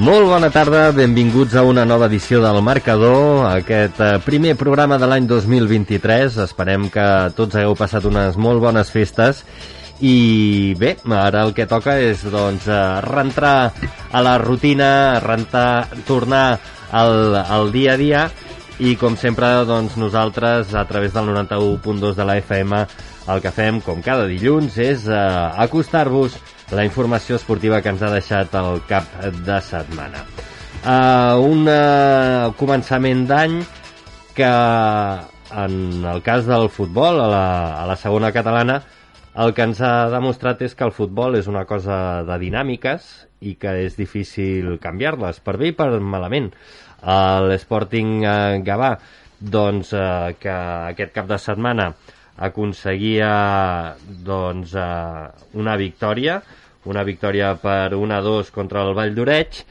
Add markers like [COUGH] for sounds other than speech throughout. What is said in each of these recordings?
Molt bona tarda, benvinguts a una nova edició del Marcador, aquest eh, primer programa de l'any 2023. Esperem que tots hagueu passat unes molt bones festes i bé, ara el que toca és doncs eh, reentrar a la rutina, rentar, tornar al, al dia a dia i com sempre doncs nosaltres a través del 91.2 de la FM el que fem com cada dilluns és eh, acostar-vos la informació esportiva que ens ha deixat el cap de setmana. Uh, un uh, començament d'any que en el cas del futbol, a la, a la segona catalana, el que ens ha demostrat és que el futbol és una cosa de dinàmiques i que és difícil canviar-les, per bé i per malament. L'Sporting uh, Gavà, doncs, uh, que aquest cap de setmana aconseguia doncs, uh, una victòria, una victòria per 1-2 contra el Vall d'Oreig.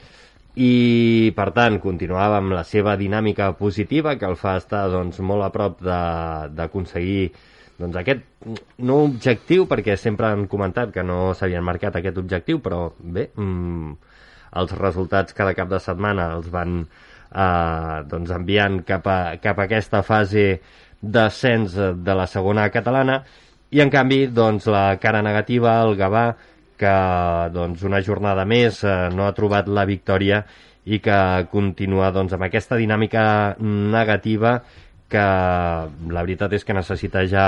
I per tant continuava amb la seva dinàmica positiva que el fa estar doncs, molt a prop d'aconseguir doncs, aquest no objectiu perquè sempre han comentat que no s'havien marcat aquest objectiu però bé mmm, els resultats cada cap de setmana els van eh, doncs enviant cap a, cap a aquesta fase d'ascens de la segona catalana. I en canvi doncs, la cara negativa, el Gavà que doncs, una jornada més eh, no ha trobat la victòria i que continua doncs, amb aquesta dinàmica negativa que la veritat és que necessita ja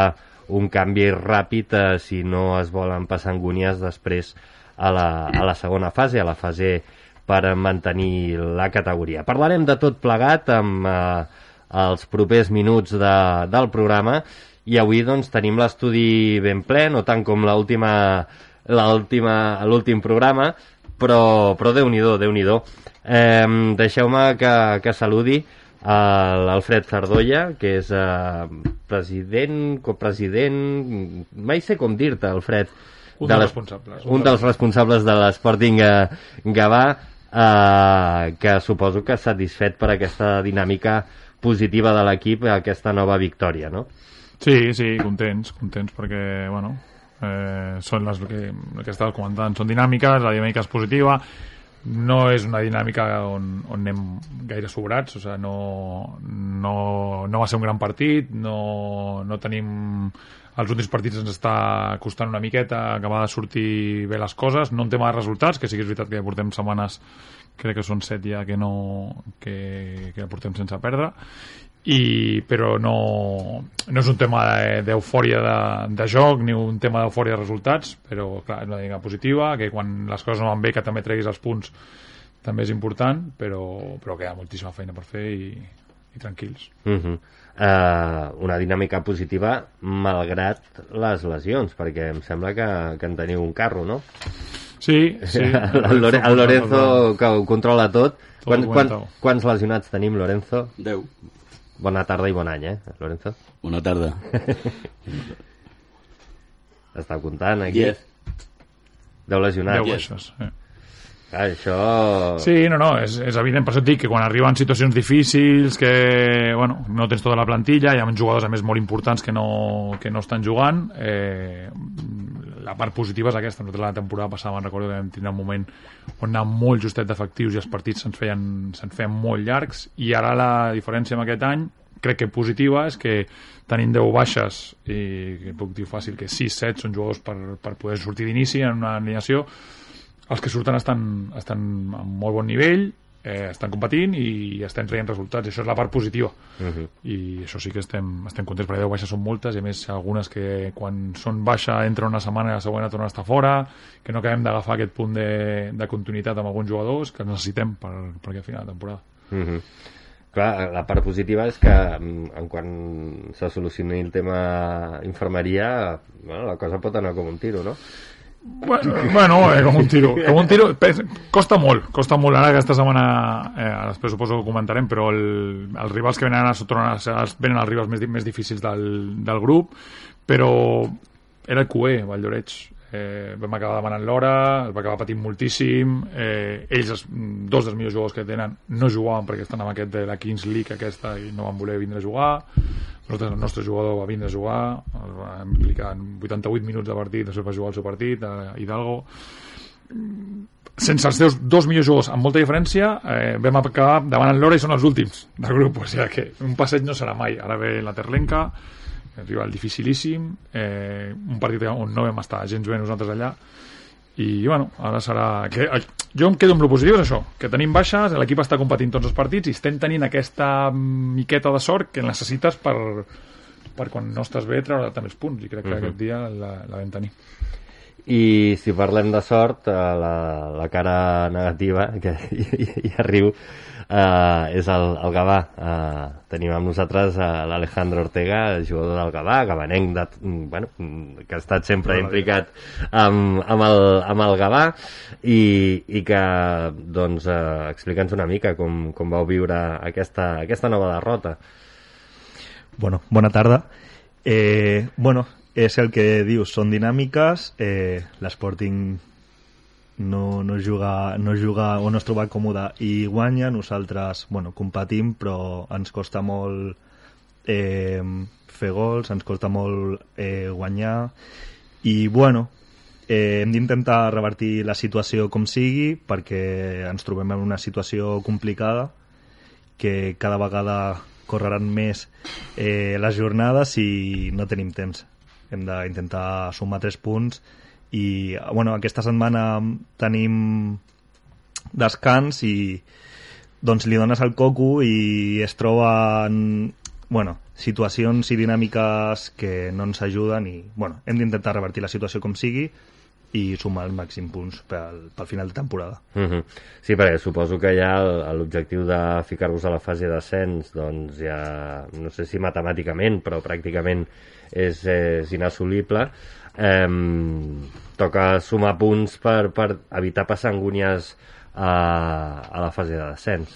un canvi ràpid eh, si no es volen passar angúnies després a la, a la segona fase, a la fase per mantenir la categoria. Parlarem de tot plegat amb eh, els propers minuts de, del programa i avui doncs, tenim l'estudi ben ple, no tant com l'última l'últim programa, però, però Déu-n'hi-do, déu nhi déu eh, Deixeu-me que, que saludi l'Alfred Sardolla, que és eh, president, copresident, mai sé com dir-te, Alfred. Un de dels responsables. Un, un dels responsables de l'Sporting Gavà, eh, que suposo que satisfet per aquesta dinàmica positiva de l'equip, aquesta nova victòria, no? Sí, sí, contents, contents perquè, bueno, eh, són les que, que estàs comentant, són dinàmiques, la dinàmica és positiva, no és una dinàmica on, on anem gaire sobrats, o sigui, no, no, no va ser un gran partit, no, no tenim... Els últims partits ens està costant una miqueta acabar de sortir bé les coses, no en tema de resultats, que sí que és veritat que portem setmanes, crec que són set ja que no que, que portem sense perdre, i, però no, no és un tema d'eufòria de, de joc ni un tema d'eufòria de resultats però clar, és una dinàmica positiva que quan les coses no van bé que també treguis els punts també és important però, però queda moltíssima feina per fer i, i tranquils uh -huh. uh, una dinàmica positiva malgrat les lesions perquè em sembla que, que en teniu un carro no? Sí, sí. [LAUGHS] el, Lore el Lorenzo que ho controla tot. tot quan, quan, quants lesionats tenim, Lorenzo? 10. Bona tarda i bon any, eh, Lorenzo? Bona tarda. [LAUGHS] Està comptant, aquí? Yes. Deu lesionat. Deu baixes, eh. Clar, això... Sí, no, no, és, és evident, per això et dic que quan arriben situacions difícils, que bueno, no tens tota la plantilla, hi ha jugadors a més molt importants que no, que no estan jugant, eh, la part positiva és aquesta. Nosaltres la temporada passada me'n recordo que vam tindre un moment on anàvem molt justet d'efectius i els partits se'ns feien, se feien molt llargs i ara la diferència amb aquest any crec que positiva és que tenint 10 baixes i que puc dir fàcil que 6-7 són jugadors per, per poder sortir d'inici en una alineació els que surten estan, estan a molt bon nivell eh, estan competint i estem traient resultats. Això és la part positiva. Uh -huh. I això sí que estem, estem contents, perquè 10 baixes són moltes, i a més algunes que quan són baixa entra una setmana i la següent torna a estar fora, que no acabem d'agafar aquest punt de, de continuïtat amb alguns jugadors que necessitem per, per aquest final de temporada. Uh -huh. Clar, la part positiva és que en quan se solucioni el tema infermeria, bueno, la cosa pot anar com un tiro, no? Bueno, bueno eh, com un tiro. Com un tiro costa molt, costa molt. Ara aquesta setmana, eh, després suposo que ho comentarem, però el, els rivals que venen a ser, venen els rivals més, més difícils del, del grup, però era el QE, Valldoreix. Eh, vam acabar demanant l'hora, el va acabar patint moltíssim. Eh, ells, dos dels millors jugadors que tenen, no jugaven perquè estan amb aquest de la Kings League aquesta i no van voler vindre a jugar nosaltres, el nostre jugador va vindre a jugar, va implicar 88 minuts de partit, després va jugar el seu partit, a Hidalgo. Sense els seus dos millors jugadors amb molta diferència, eh, vam acabar davant l'hora i són els últims del grup, o sigui que un passeig no serà mai. Ara ve la Terlenca, rival dificilíssim, eh, un partit on no vam estar gens bé nosaltres allà, i bueno, ara serà que, jo em quedo amb el positiu és això, que tenim baixes l'equip està competint tots els partits i estem tenint aquesta miqueta de sort que necessites per, per quan no estàs bé treure també els punts i crec que uh -huh. aquest dia la, la vam tenir i si parlem de sort, eh, la, la cara negativa, que ja, ja riu, eh, és el, el Gavà. Eh, tenim amb nosaltres eh, l'Alejandro Ortega, jugador del Gavà, gavanenc de, bueno, que ha estat sempre implicat amb, amb, el, amb el Gavà i, i que doncs, eh, explica'ns una mica com, com vau viure aquesta, aquesta nova derrota. Bueno, bona tarda. Eh, bueno, és el que dius, són dinàmiques, eh, l'Sporting no, no, juga, no juga o no es troba còmode. I guanya, nosaltres bueno, competim però ens costa molt eh, fer gols, ens costa molt eh, guanyar. I bueno, eh, hem d'intentar revertir la situació com sigui perquè ens trobem en una situació complicada que cada vegada correran més eh, les jornades i no tenim temps. Hem d'intentar sumar tres punts i bueno, aquesta setmana tenim descans i doncs li dones el coco i es troba en bueno, situacions i dinàmiques que no ens ajuden i bueno, hem d'intentar revertir la situació com sigui i sumar els màxim punts pel, pel final de temporada. Mhm. -huh. Sí, perquè suposo que ja l'objectiu de ficar-vos a la fase d'ascens doncs ja, no sé si matemàticament, però pràcticament és, és inassolible eh, toca sumar punts per, per evitar passar angúnies a, a la fase de descens.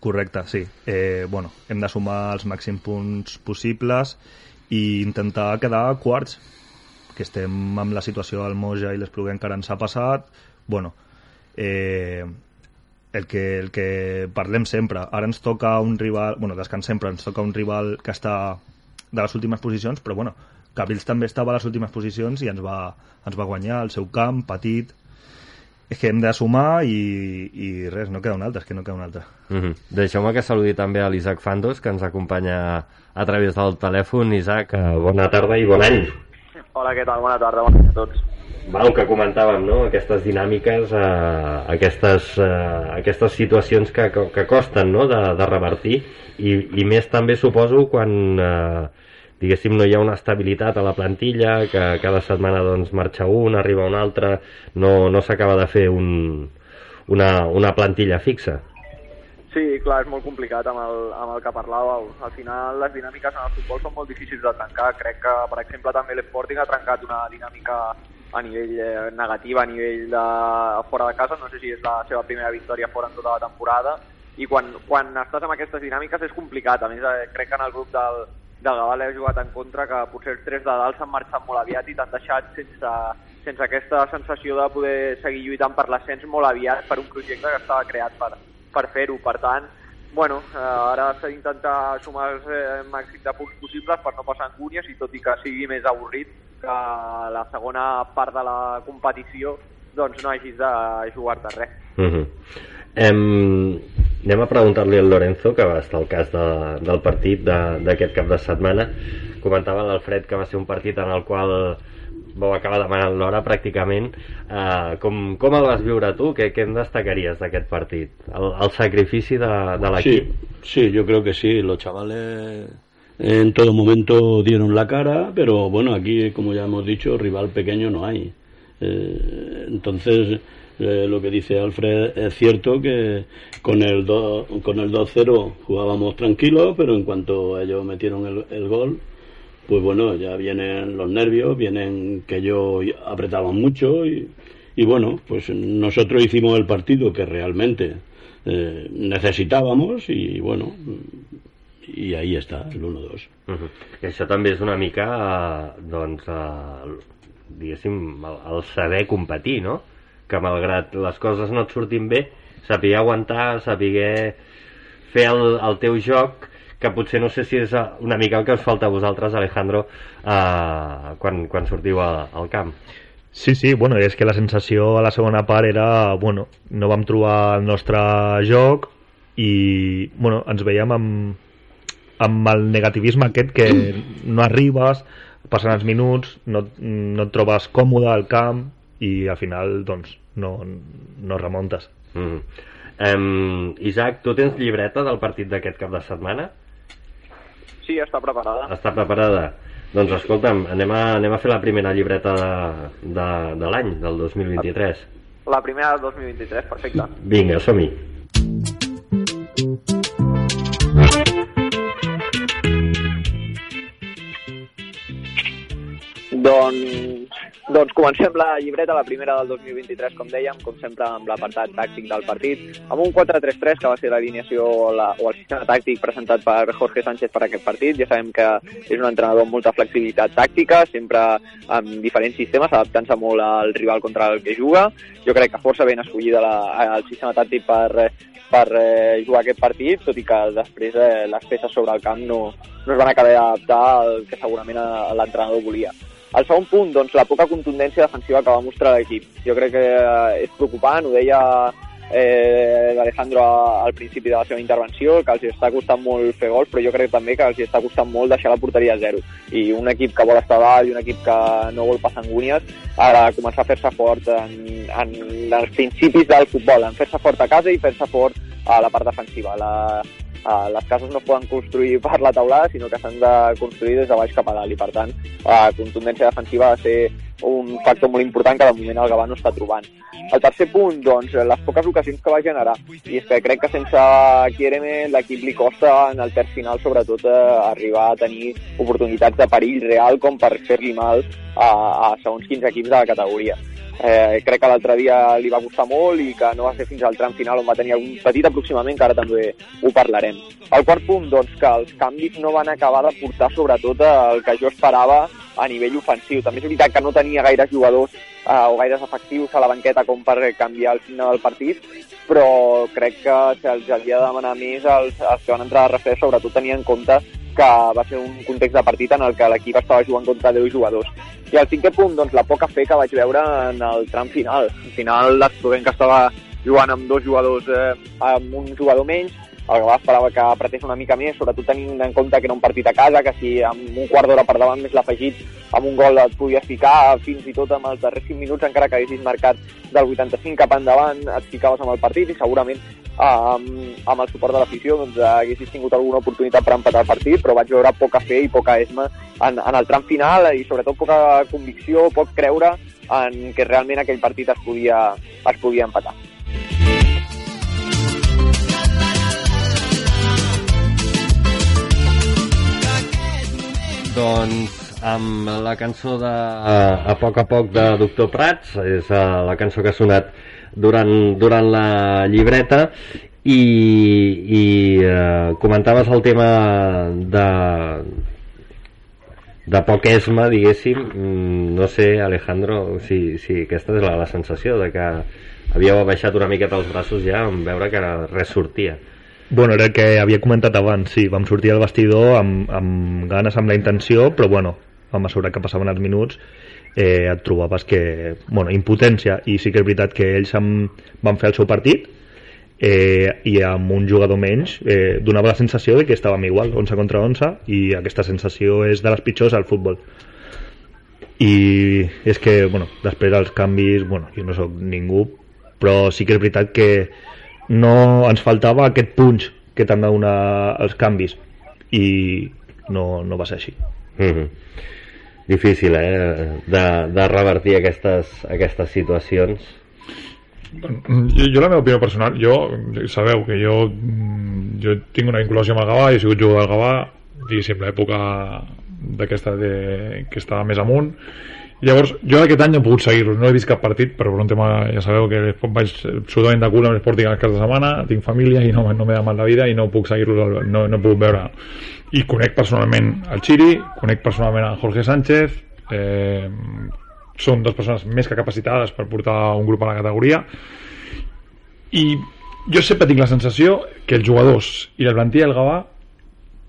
Correcte, sí. Eh, bueno, hem de sumar els màxims punts possibles i intentar quedar quarts, que estem amb la situació del Moja i l'Espluguer encara ens ha passat. Bueno, eh, el que, el que parlem sempre. Ara ens toca un rival... Bueno, descansem, sempre ens toca un rival que està de les últimes posicions, però bueno, Cabrils també estava a les últimes posicions i ens va, ens va guanyar el seu camp, petit és que hem de sumar i, i res, no queda un altre, és que no queda un altre. Mm -hmm. Deixeu-me que saludi també a l'Isaac Fandos, que ens acompanya a través del telèfon. Isaac, eh, bona tarda i bon any. Hola, què tal? Bona tarda, bon any a tots. Val, que comentàvem, no? Aquestes dinàmiques, eh, aquestes, eh, aquestes situacions que, que, que costen no? de, de revertir i, i més també suposo quan eh, diguéssim, no hi ha una estabilitat a la plantilla, que cada setmana doncs, marxa un, arriba un altre, no, no s'acaba de fer un, una, una plantilla fixa. Sí, clar, és molt complicat amb el, amb el que parlàveu. Al final, les dinàmiques en el futbol són molt difícils de trencar. Crec que, per exemple, també l'Sporting ha trencat una dinàmica a nivell eh, negatiu, a nivell de fora de casa. No sé si és la seva primera victòria fora en tota la temporada. I quan, quan estàs amb aquestes dinàmiques és complicat. A més, eh, crec que en el grup del, del Gaval he jugat en contra que potser els tres de dalt s'han marxat molt aviat i t'han deixat sense, sense aquesta sensació de poder seguir lluitant per l'ascens molt aviat per un projecte que estava creat per, per fer-ho. Per tant, bueno, eh, ara s'ha d'intentar sumar els eh, màxim de punts possibles per no passar angúnies i tot i que sigui més avorrit que la segona part de la competició doncs no hagis de jugar-te res. Uh -huh. Em, anem a preguntar-li al Lorenzo, que va estar al cas de, del partit d'aquest cap de setmana. Comentava l'Alfred que va ser un partit en el qual vau acabar demanant l'hora pràcticament. Eh, com, com el vas viure tu? Què, què en destacaries d'aquest partit? El, el sacrifici de, de l'equip? Sí, sí, yo creo que sí. Los chavales en todo momento dieron la cara, pero bueno, aquí, como ya hemos dicho, rival pequeño no hay. Eh, entonces, eh, lo que dice Alfred es cierto que con el 2 con el 2-0 jugábamos tranquilos, pero en cuanto ellos metieron el, el, gol, pues bueno, ya vienen los nervios, vienen que yo apretaba mucho y, y bueno, pues nosotros hicimos el partido que realmente eh, necesitábamos i, bueno, i ahí està, el 1-2. Uh -huh. I una mica, doncs, eh, diguéssim, el, el saber competir, no? Que malgrat les coses no et surtin bé, saber aguantar, saber fer el, el teu joc, que potser no sé si és una mica el que us falta a vosaltres, Alejandro, eh, quan, quan sortiu al, al camp. Sí, sí, bueno, és que la sensació a la segona part era, bueno, no vam trobar el nostre joc i, bueno, ens veiem amb, amb el negativisme aquest que no arribes, passen els minuts, no, no et trobes còmode al camp i al final, doncs, no, no remontes. Mm. Um, Isaac, tu tens llibreta del partit d'aquest cap de setmana? Sí, està preparada. Està preparada. Doncs escolta'm, anem a, anem a fer la primera llibreta de, de, de l'any, del 2023. La primera del 2023, perfecte. Vinga, som-hi. Doncs comencem la llibreta, la primera del 2023, com dèiem, com sempre amb l'apartat tàctic del partit, amb un 4-3-3 que va ser l'alineació la, o el sistema tàctic presentat per Jorge Sánchez per aquest partit. Ja sabem que és un entrenador amb molta flexibilitat tàctica, sempre amb diferents sistemes, adaptant-se molt al rival contra el que juga. Jo crec que força ben escollida la, el sistema tàctic per, per eh, jugar aquest partit, tot i que després eh, les peces sobre el camp no, no es van acabar d'adaptar al que segurament l'entrenador volia. El segon punt, doncs, la poca contundència defensiva que va mostrar l'equip. Jo crec que eh, és preocupant, ho deia eh, Alejandro al principi de la seva intervenció, que els està costant molt fer gols, però jo crec també que els està costant molt deixar la porteria a zero. I un equip que vol estar dalt i un equip que no vol passar angúnies, ara començar a fer-se fort en, en els principis del futbol, en fer-se fort a casa i fer-se fort a la part defensiva. La, Uh, les cases no poden construir per la taulada, sinó que s'han de construir des de baix cap a dalt i, per tant, la uh, contundència defensiva ha de ser un factor molt important que de moment el Gavà no està trobant. El tercer punt, doncs, les poques ocasions que va generar. I és que crec que sense Kiereme l'equip li costa en el terç final, sobretot, eh, arribar a tenir oportunitats de perill real com per fer-li mal a, a segons quins equips de la categoria. Eh, crec que l'altre dia li va costar molt i que no va ser fins al tram final on va tenir un petit aproximament, que ara també ho parlarem. El quart punt, doncs, que els canvis no van acabar de portar sobretot el que jo esperava a nivell ofensiu. També és veritat que no tenia gaires jugadors eh, o gaires efectius a la banqueta com per canviar el signe del partit, però crec que se'ls havia de demanar més als, als que van entrar a refresc, sobretot tenir en compte que va ser un context de partit en el que l'equip estava jugant contra 10 jugadors. I el cinquè punt, doncs, la poca fe que vaig veure en el tram final. Al final, que estava jugant amb dos jugadors, eh, amb un jugador menys, el Gavà esperava que apretés una mica més, sobretot tenint en compte que era un partit a casa, que si amb un quart d'hora per davant més l'afegit amb un gol et podies ficar fins i tot amb els darrers 5 minuts, encara que haguessis marcat del 85 cap endavant, et ficaves amb el partit i segurament amb, amb el suport de l'afició doncs, haguessis tingut alguna oportunitat per empatar el partit, però vaig veure poca fe i poca esma en, en el tram final i sobretot poca convicció, poc creure en que realment aquell partit es podia, es podia empatar. Doncs amb la cançó de a, a poc a poc de Doctor Prats, és uh, la cançó que ha sonat durant, durant la llibreta i, i uh, comentaves el tema de de poc esma, diguéssim, mm, no sé, Alejandro, si, si aquesta és la, la sensació de que havíeu baixat una miqueta els braços ja en veure que res sortia. Bueno, era el que havia comentat abans, sí, vam sortir al vestidor amb, amb ganes, amb la intenció, però bueno, a mesura que passaven els minuts eh, et trobaves que, bueno, impotència, i sí que és veritat que ells amb, van fer el seu partit, eh, i amb un jugador menys eh, donava la sensació de que estàvem igual 11 contra 11 i aquesta sensació és de les pitjors al futbol. I és que bueno, després dels canvis bueno, jo no sóc ningú però sí que és veritat que no ens faltava aquest punx que t'han de donar els canvis i no, no va ser així. Mm -hmm. Difícil eh de, de revertir aquestes, aquestes situacions. Jo, jo la meva opinió personal jo, sabeu que jo jo tinc una vinculació amb el Gavà, he sigut jugador del Gavà diguéssim, l'època d'aquesta que estava més amunt Llavors, jo aquest any no he pogut seguir-los, no he vist cap partit, però per un tema, ja sabeu que vaig absolutament de cul amb l'Sporting a cada setmana, tinc família i no, no m'he mal la vida i no puc seguir-los, no, no puc veure. I conec personalment el Chiri, conec personalment el Jorge Sánchez, eh, són dues persones més que capacitades per portar un grup a la categoria i jo sempre tinc la sensació que els jugadors i la plantilla del Gavà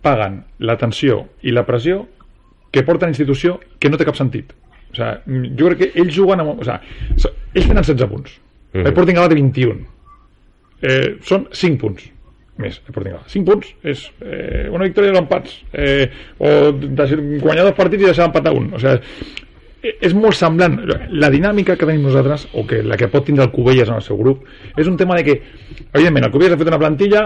paguen l'atenció i la pressió que porta la institució que no té cap sentit o sigui, jo crec que ells juguen amb... O sigui, ells tenen 16 punts. Mm -hmm. El Sporting Gala té 21. Eh, són 5 punts més el Sporting Gala. 5 punts és eh, una victòria d'empats. Eh, o de guanyar dos partits i deixar empatar un. O sigui, eh, és molt semblant la dinàmica que tenim nosaltres o que la que pot tindre el Cubelles en el seu grup és un tema de que evidentment el Cubelles ha fet una plantilla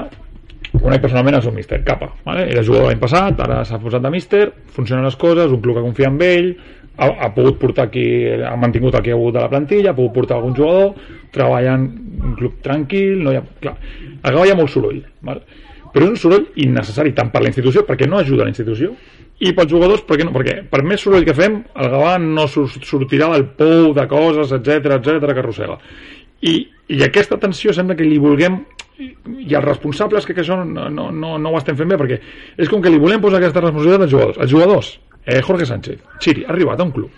conec personalment el seu míster, Capa vale? era jugador l'any passat, ara s'ha posat de míster funcionen les coses, un club que confia en ell ha, ha pogut portar aquí, ha mantingut que ha hagut de la plantilla, ha pogut portar algun jugador, treballant un club tranquil, no hi ha, clar, a Gavà hi ha molt soroll, val? però és un soroll innecessari tant per la institució, perquè no ajuda la institució, i pels jugadors, perquè no? Perquè per més soroll que fem, el Gavà no sortirà del pou de coses, etc etc que arrossega. I, I aquesta tensió sembla que li vulguem i els responsables que, que això no, no, no, no ho estem fent bé perquè és com que li volem posar aquesta responsabilitat als jugadors els jugadors eh, Jorge Sánchez, Chiri, ha arribat a un club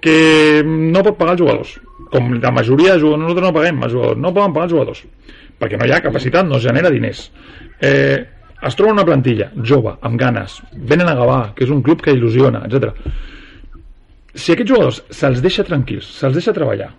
que no pot pagar els jugadors. Com la majoria de jugadors, nosaltres no paguem els jugadors, no poden pagar els jugadors perquè no hi ha capacitat, no es genera diners. Eh, es troba una plantilla jove, amb ganes, venen a Gavà que és un club que il·lusiona, etc. si aquests jugadors se'ls deixa tranquils se'ls deixa treballar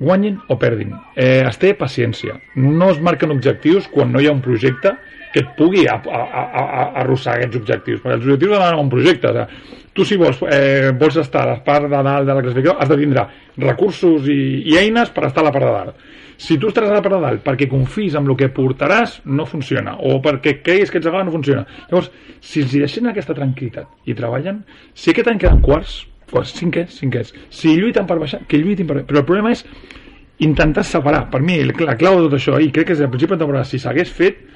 guanyin o perdin. Eh, es té paciència. No es marquen objectius quan no hi ha un projecte que et pugui a, a, a, a arrossegar aquests objectius perquè els objectius demanen un projecte o sigui, tu si vols, eh, vols estar a la part de dalt de la classificació has de tindre recursos i, i eines per estar a la part de dalt. Si tu estaràs a la part de dalt perquè confis en el que portaràs no funciona o perquè creguis que ets a no funciona. Llavors, si els deixen aquesta tranquil·litat i treballen, si aquest any queden quarts quarts, cinquers, cinquers si lluiten per baixar, que lluitin per... però el problema és intentar separar. Per mi la clau de tot això i crec que és el principi de temporada si s'hagués fet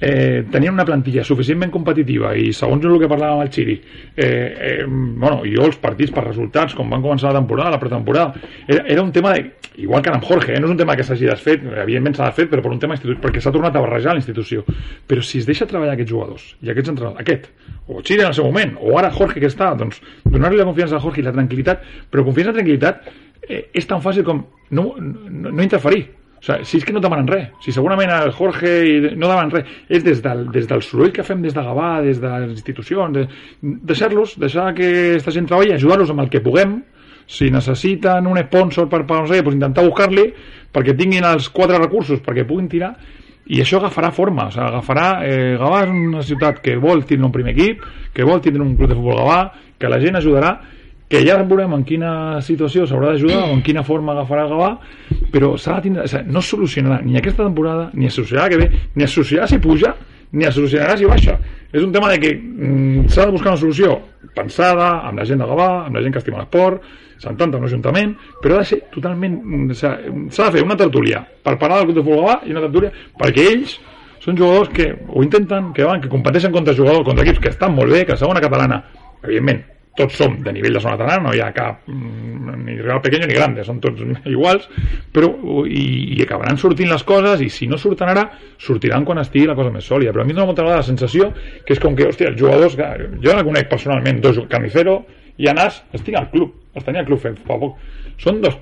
eh, tenien una plantilla suficientment competitiva i segons el que parlàvem el Xiri eh, eh, bueno, jo els partits per resultats com van començar la temporada, la pretemporada era, era un tema de, igual que amb Jorge eh, no és un tema que s'hagi desfet, evidentment s'ha desfet però per un tema perquè s'ha tornat a barrejar la institució. Però si es deixa treballar aquests jugadors i aquests entrenadors, aquest, o Xiri en el seu moment o ara Jorge que està, doncs donar-li la confiança a Jorge i la tranquil·litat però confiança i tranquil·litat eh, és tan fàcil com no, no, no interferir o sigui, si és que no demanen res, si segurament el Jorge no demanen res, és des del, des del soroll que fem des de Gavà, des de les institucions, de, deixar-los, deixar que aquesta gent treballi, ajudar-los amb el que puguem, si necessiten un sponsor per, per no sé, doncs intentar buscar-li perquè tinguin els quatre recursos perquè puguin tirar i això agafarà forma, o sigui, agafarà eh, Gavà és una ciutat que vol tindre un primer equip, que vol tindre un club de futbol Gavà, que la gent ajudarà que ja veurem en quina situació s'haurà d'ajudar o en quina forma agafarà Gavà però s'ha de tindre, o sigui, no solucionarà ni aquesta temporada, ni es solucionarà que ve ni es solucionarà si puja, ni es solucionarà si baixa. És un tema de que mm, s'ha de buscar una solució pensada, amb la gent de Gavà amb la gent que estima l'esport Sant Anta, un ajuntament, però ha de ser totalment... Mm, s'ha de fer una tertúlia per parlar del club de futbol Gavà i una tertúlia perquè ells són jugadors que ho intenten, que van, que competeixen contra jugadors, contra equips que estan molt bé, que a segona catalana, evidentment, tots som de nivell de zona catalana, no hi ha cap mm, ni real pequeño ni grande, són tots [LAUGHS] iguals, però i, i acabaran sortint les coses i si no surten ara, sortiran quan estigui la cosa més sòlida, però a mi dona molta la sensació que és com que, hòstia, els jugadors, jo no conec personalment dos, Carnicero i Anàs, estic al club, els tenia al club fa poc, són dos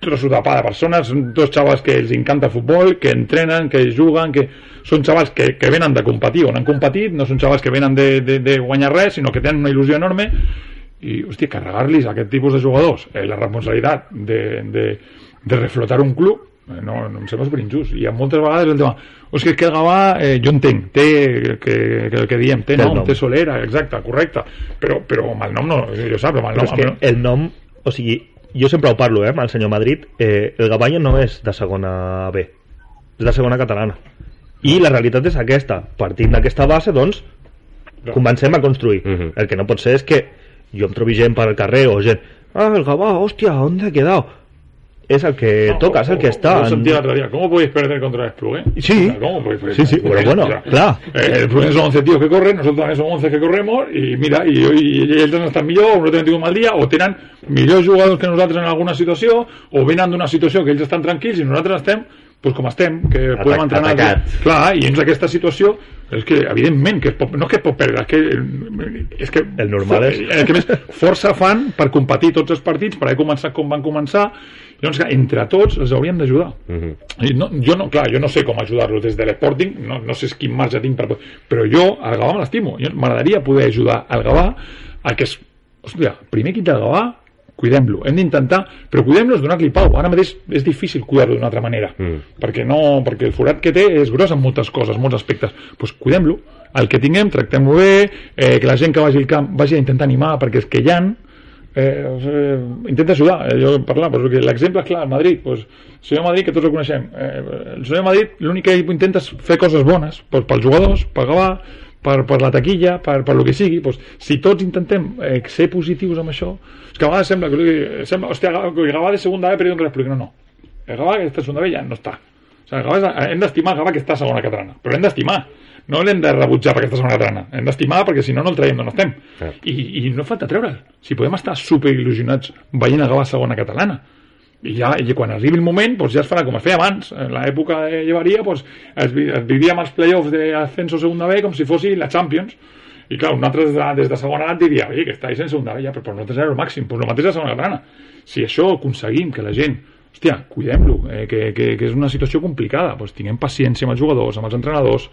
trossos de pa de persones, són dos xavals que els encanta el futbol, que entrenen, que juguen, que són xavals que, que venen de competir on han competit, no són xavals que venen de, de, de guanyar res, sinó que tenen una il·lusió enorme. I, hòstia, carregar-los aquest tipus de jugadors eh, la responsabilitat de, de, de reflotar un club eh, no, no em sembla super injust i moltes vegades el tema o sigui, que el Gavà, eh, jo entenc té, que, que, que diem, té nom, nom, té solera exacte, correcte, però, però amb el nom no, jo sap, amb el nom, però és que el nom, o sigui, jo sempre ho parlo eh, amb el senyor Madrid, eh, el Gavanya no és de segona B és de segona catalana. I la realitat és aquesta, partint d'aquesta base doncs comencem a construir. Uh -huh. el que no pot ser és que jo em trobi gent per al carrer o gent, ah, el Gavà, hòstia, on ha quedat? És el que toca, és el que està. Ho sentia l'altre dia. ¿Cómo podéis perder contra el Esplugué? Sí. ¿Cómo podéis perder? Sí, sí, pero bueno, clar. Eh, el Esplugué son 11 tíos que corren, nosotros también somos 11 que corremos, i mira, i, i, i ells no estan millor, o no tenen tingut un mal dia, o tenen millors jugadors que nosaltres en alguna situació, o venen d'una situació que ells estan tranquils i nosaltres estem pues com estem, que Atac- podem entrenar... atacats. Clar, i dins d'aquesta situació és que, evidentment, que es pot, no és que es pot perdre, és que, és que El normal és- eh, que més força fan per competir tots els partits, per haver començat com van començar, llavors que entre tots els hauríem d'ajudar. Mhm. I no, jo no, clar, jo no sé com ajudar-los des de l'Sporting, no, no sé quin marge tinc per... Però jo, al Gavà me l'estimo. M'agradaria poder ajudar al Gavà a que és... Hòstia, primer equip del Gavà, cuidem-lo. Hem d'intentar... Però cuidem-lo és donar-li pau. Ara mateix és difícil cuidar-lo d'una altra manera. Mm. Perquè, no, perquè el forat que té és gros en moltes coses, en molts aspectes. Doncs pues cuidem-lo. El que tinguem, tractem-lo bé, eh, que la gent que vagi al camp vagi a intentar animar, perquè és que hi ha eh, eh, intenta ajudar eh, jo parlar, però l'exemple és clar, el Madrid pues, el senyor Madrid que tots el coneixem eh, el senyor Madrid l'únic que intenta és fer coses bones pues, pels jugadors, per Gavà per, per la taquilla, per, per lo que sigui pues, si tots intentem eh, ser positius amb això és que a vegades sembla que sembla, hòstia, que Gavà de segunda B perdió un res, no, no. El Gavà que està a segunda B ja no està. O sigui, Gavà hem d'estimar Gavà que està a segona catalana però l'hem d'estimar. No l'hem de rebutjar perquè està a segona catalana. Hem d'estimar perquè si no no el traiem d'on estem. I, i no falta treure'l. Si podem estar super il·lusionats veient el Gavà a segona catalana i, ja, i quan arribi el moment doncs ja es farà com es feia abans. En l'època de Llevaria doncs es, es vivia amb els play-offs d'ascenso segunda B com si fossi la Champions. I clar, un altre des de, des de segona edat diria oi, que estáis en segunda B ja, però per nosaltres era el màxim doncs el mateix a segona catalana si això aconseguim que la gent hòstia, cuidem-lo, eh, que, que, que és una situació complicada, doncs tinguem paciència amb els jugadors, amb els entrenadors,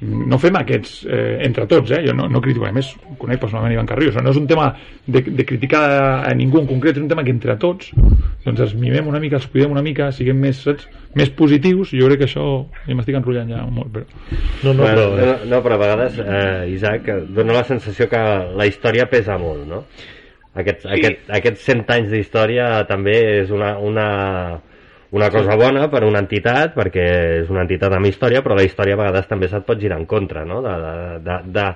no fem aquests eh, entre tots, eh? jo no, no critico, a més conec personalment Ivan Carrillo, no és un tema de, de criticar a ningú en concret, és un tema que entre tots doncs els mimem una mica, els cuidem una mica, siguem més, saps, més positius, jo crec que això, i m'estic enrotllant ja molt, però... No, no, bueno, però... no, no, però a vegades, eh, Isaac, eh, dona la sensació que la història pesa molt, no? Aquests, sí. aquest, aquests 100 anys d'història també és una, una, una cosa bona per una entitat, perquè és una entitat amb història, però la història a vegades també se't pot girar en contra, no? De, de, de,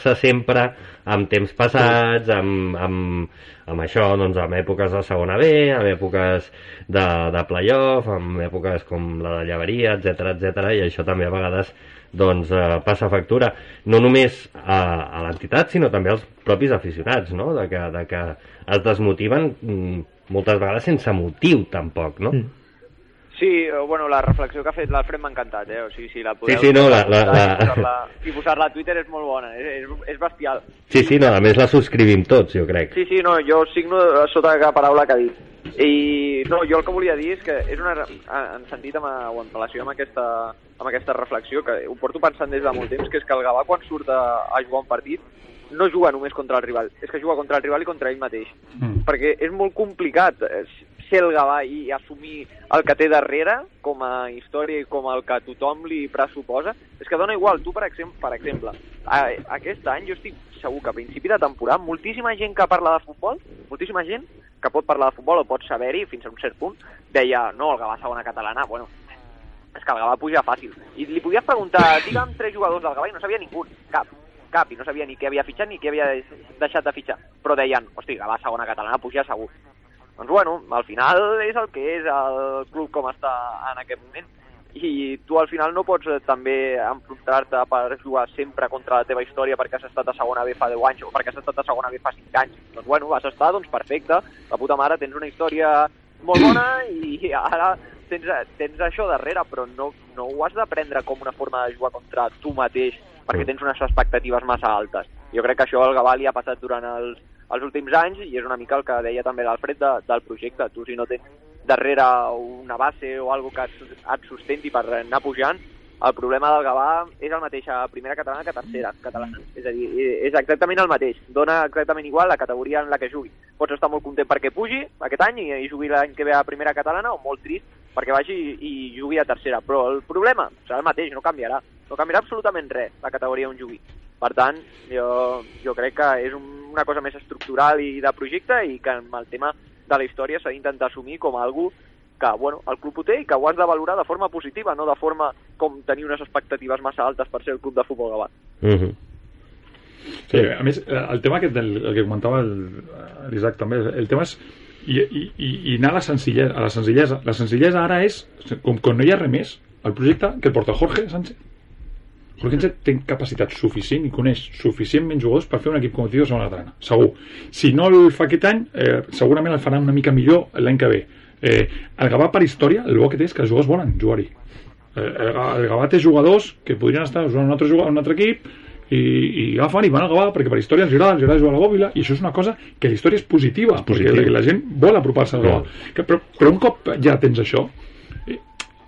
de sempre amb temps passats, amb, amb, amb això, doncs, amb èpoques de segona B, amb èpoques de, de playoff, amb èpoques com la de Llevaria, etc etc i això també a vegades doncs eh, passa factura no només a, a l'entitat sinó també als propis aficionats no? de, que, de que es desmotiven mm, moltes vegades sense motiu tampoc no? Mm. Sí, eh, bueno, la reflexió que ha fet l'Alfred m'ha encantat, eh? O sigui, si la podeu... Sí, sí, no, la- la- la- I posar-la- I posar-la a Twitter és molt bona, és, és, és bestial. sí, sí, no, a més la subscrivim tots jo crec Sí, sí, no, jo signo sota cada paraula que ha dit. I no, jo el que volia dir és que és una, en sentit amb, o en relació amb aquesta, amb aquesta reflexió, que ho porto pensant des de molt temps, que és que el Gavà quan surt a, a jugar un partit no juga només contra el rival, és que juga contra el rival i contra ell mateix. Mm. Perquè és molt complicat eh, ser el Gavà i assumir el que té darrere com a història i com el que tothom li pressuposa. És que dona igual, tu per exemple, per exemple a, aquest any jo estic segur que a principi de temporada moltíssima gent que parla de futbol, moltíssima gent que pot parlar de futbol o pot saber-hi fins a un cert punt, deia, no, el Gavà segona catalana, bueno, és que el Gavà puja fàcil. I li podies preguntar, digue'm tres jugadors del Gavà i no sabia ningú, cap, cap, i no sabia ni què havia fitxat ni què havia deixat de fitxar. Però deien, hosti, Gavà segona catalana puja segur. Doncs bueno, al final és el que és el club com està en aquest moment. I tu al final no pots eh, també enfrontar-te per jugar sempre contra la teva història perquè has estat a segona B fa 10 anys o perquè has estat a segona B fa 5 anys. Doncs bueno, vas estar, doncs perfecte, la puta mare, tens una història molt bona i ara tens, tens això darrere, però no, no ho has de prendre com una forma de jugar contra tu mateix perquè tens unes expectatives massa altes. Jo crec que això al Gavà li ha passat durant els, els últims anys i és una mica el que deia també l'Alfred de, del projecte. Tu si no tens darrere una base o algo que et, et sustenti per anar pujant, el problema del Gavà és el mateix a primera catalana que a tercera catalana. És a dir, és exactament el mateix. Dona exactament igual la categoria en la que jugui. Pots estar molt content perquè pugi aquest any i, i jugui l'any que ve a primera catalana o molt trist perquè vagi i, i jugui a tercera. Però el problema serà el mateix, no canviarà. No canviarà absolutament res la categoria on jugui. Per tant, jo, jo crec que és un, una cosa més estructural i de projecte i que amb el tema de la història s'ha d'intentar assumir com a algú que bueno, el club ho té i que ho has de valorar de forma positiva, no de forma com tenir unes expectatives massa altes per ser el club de futbol Gavà. uh -huh. Sí, a més, eh, el tema aquest del el que comentava el- l'Isaac també, el tema és i, i, i, anar a la senzillesa, a la senzillesa. La senzillesa ara és, com quan no hi ha res més, el projecte que el porta Jorge Sánchez. Jorge Sánchez té capacitat suficient i coneix suficientment jugadors per fer un equip competitiu de segona catalana, segur. Si no el fa aquest any, eh, segurament el farà una mica millor l'any que ve. Eh, el Gavà, per història, el bo que té és que els jugadors volen jugar-hi. Eh, el, el Gavà té jugadors que podrien estar jugant un altre, un altre equip i, i agafen i van al Gavà perquè per història ens agrada, ens agrada jugar a la Bòbila i això és una cosa que la història és positiva, és positiu. perquè la gent vol apropar-se al Gavà. Que, però, però un cop ja tens això, eh,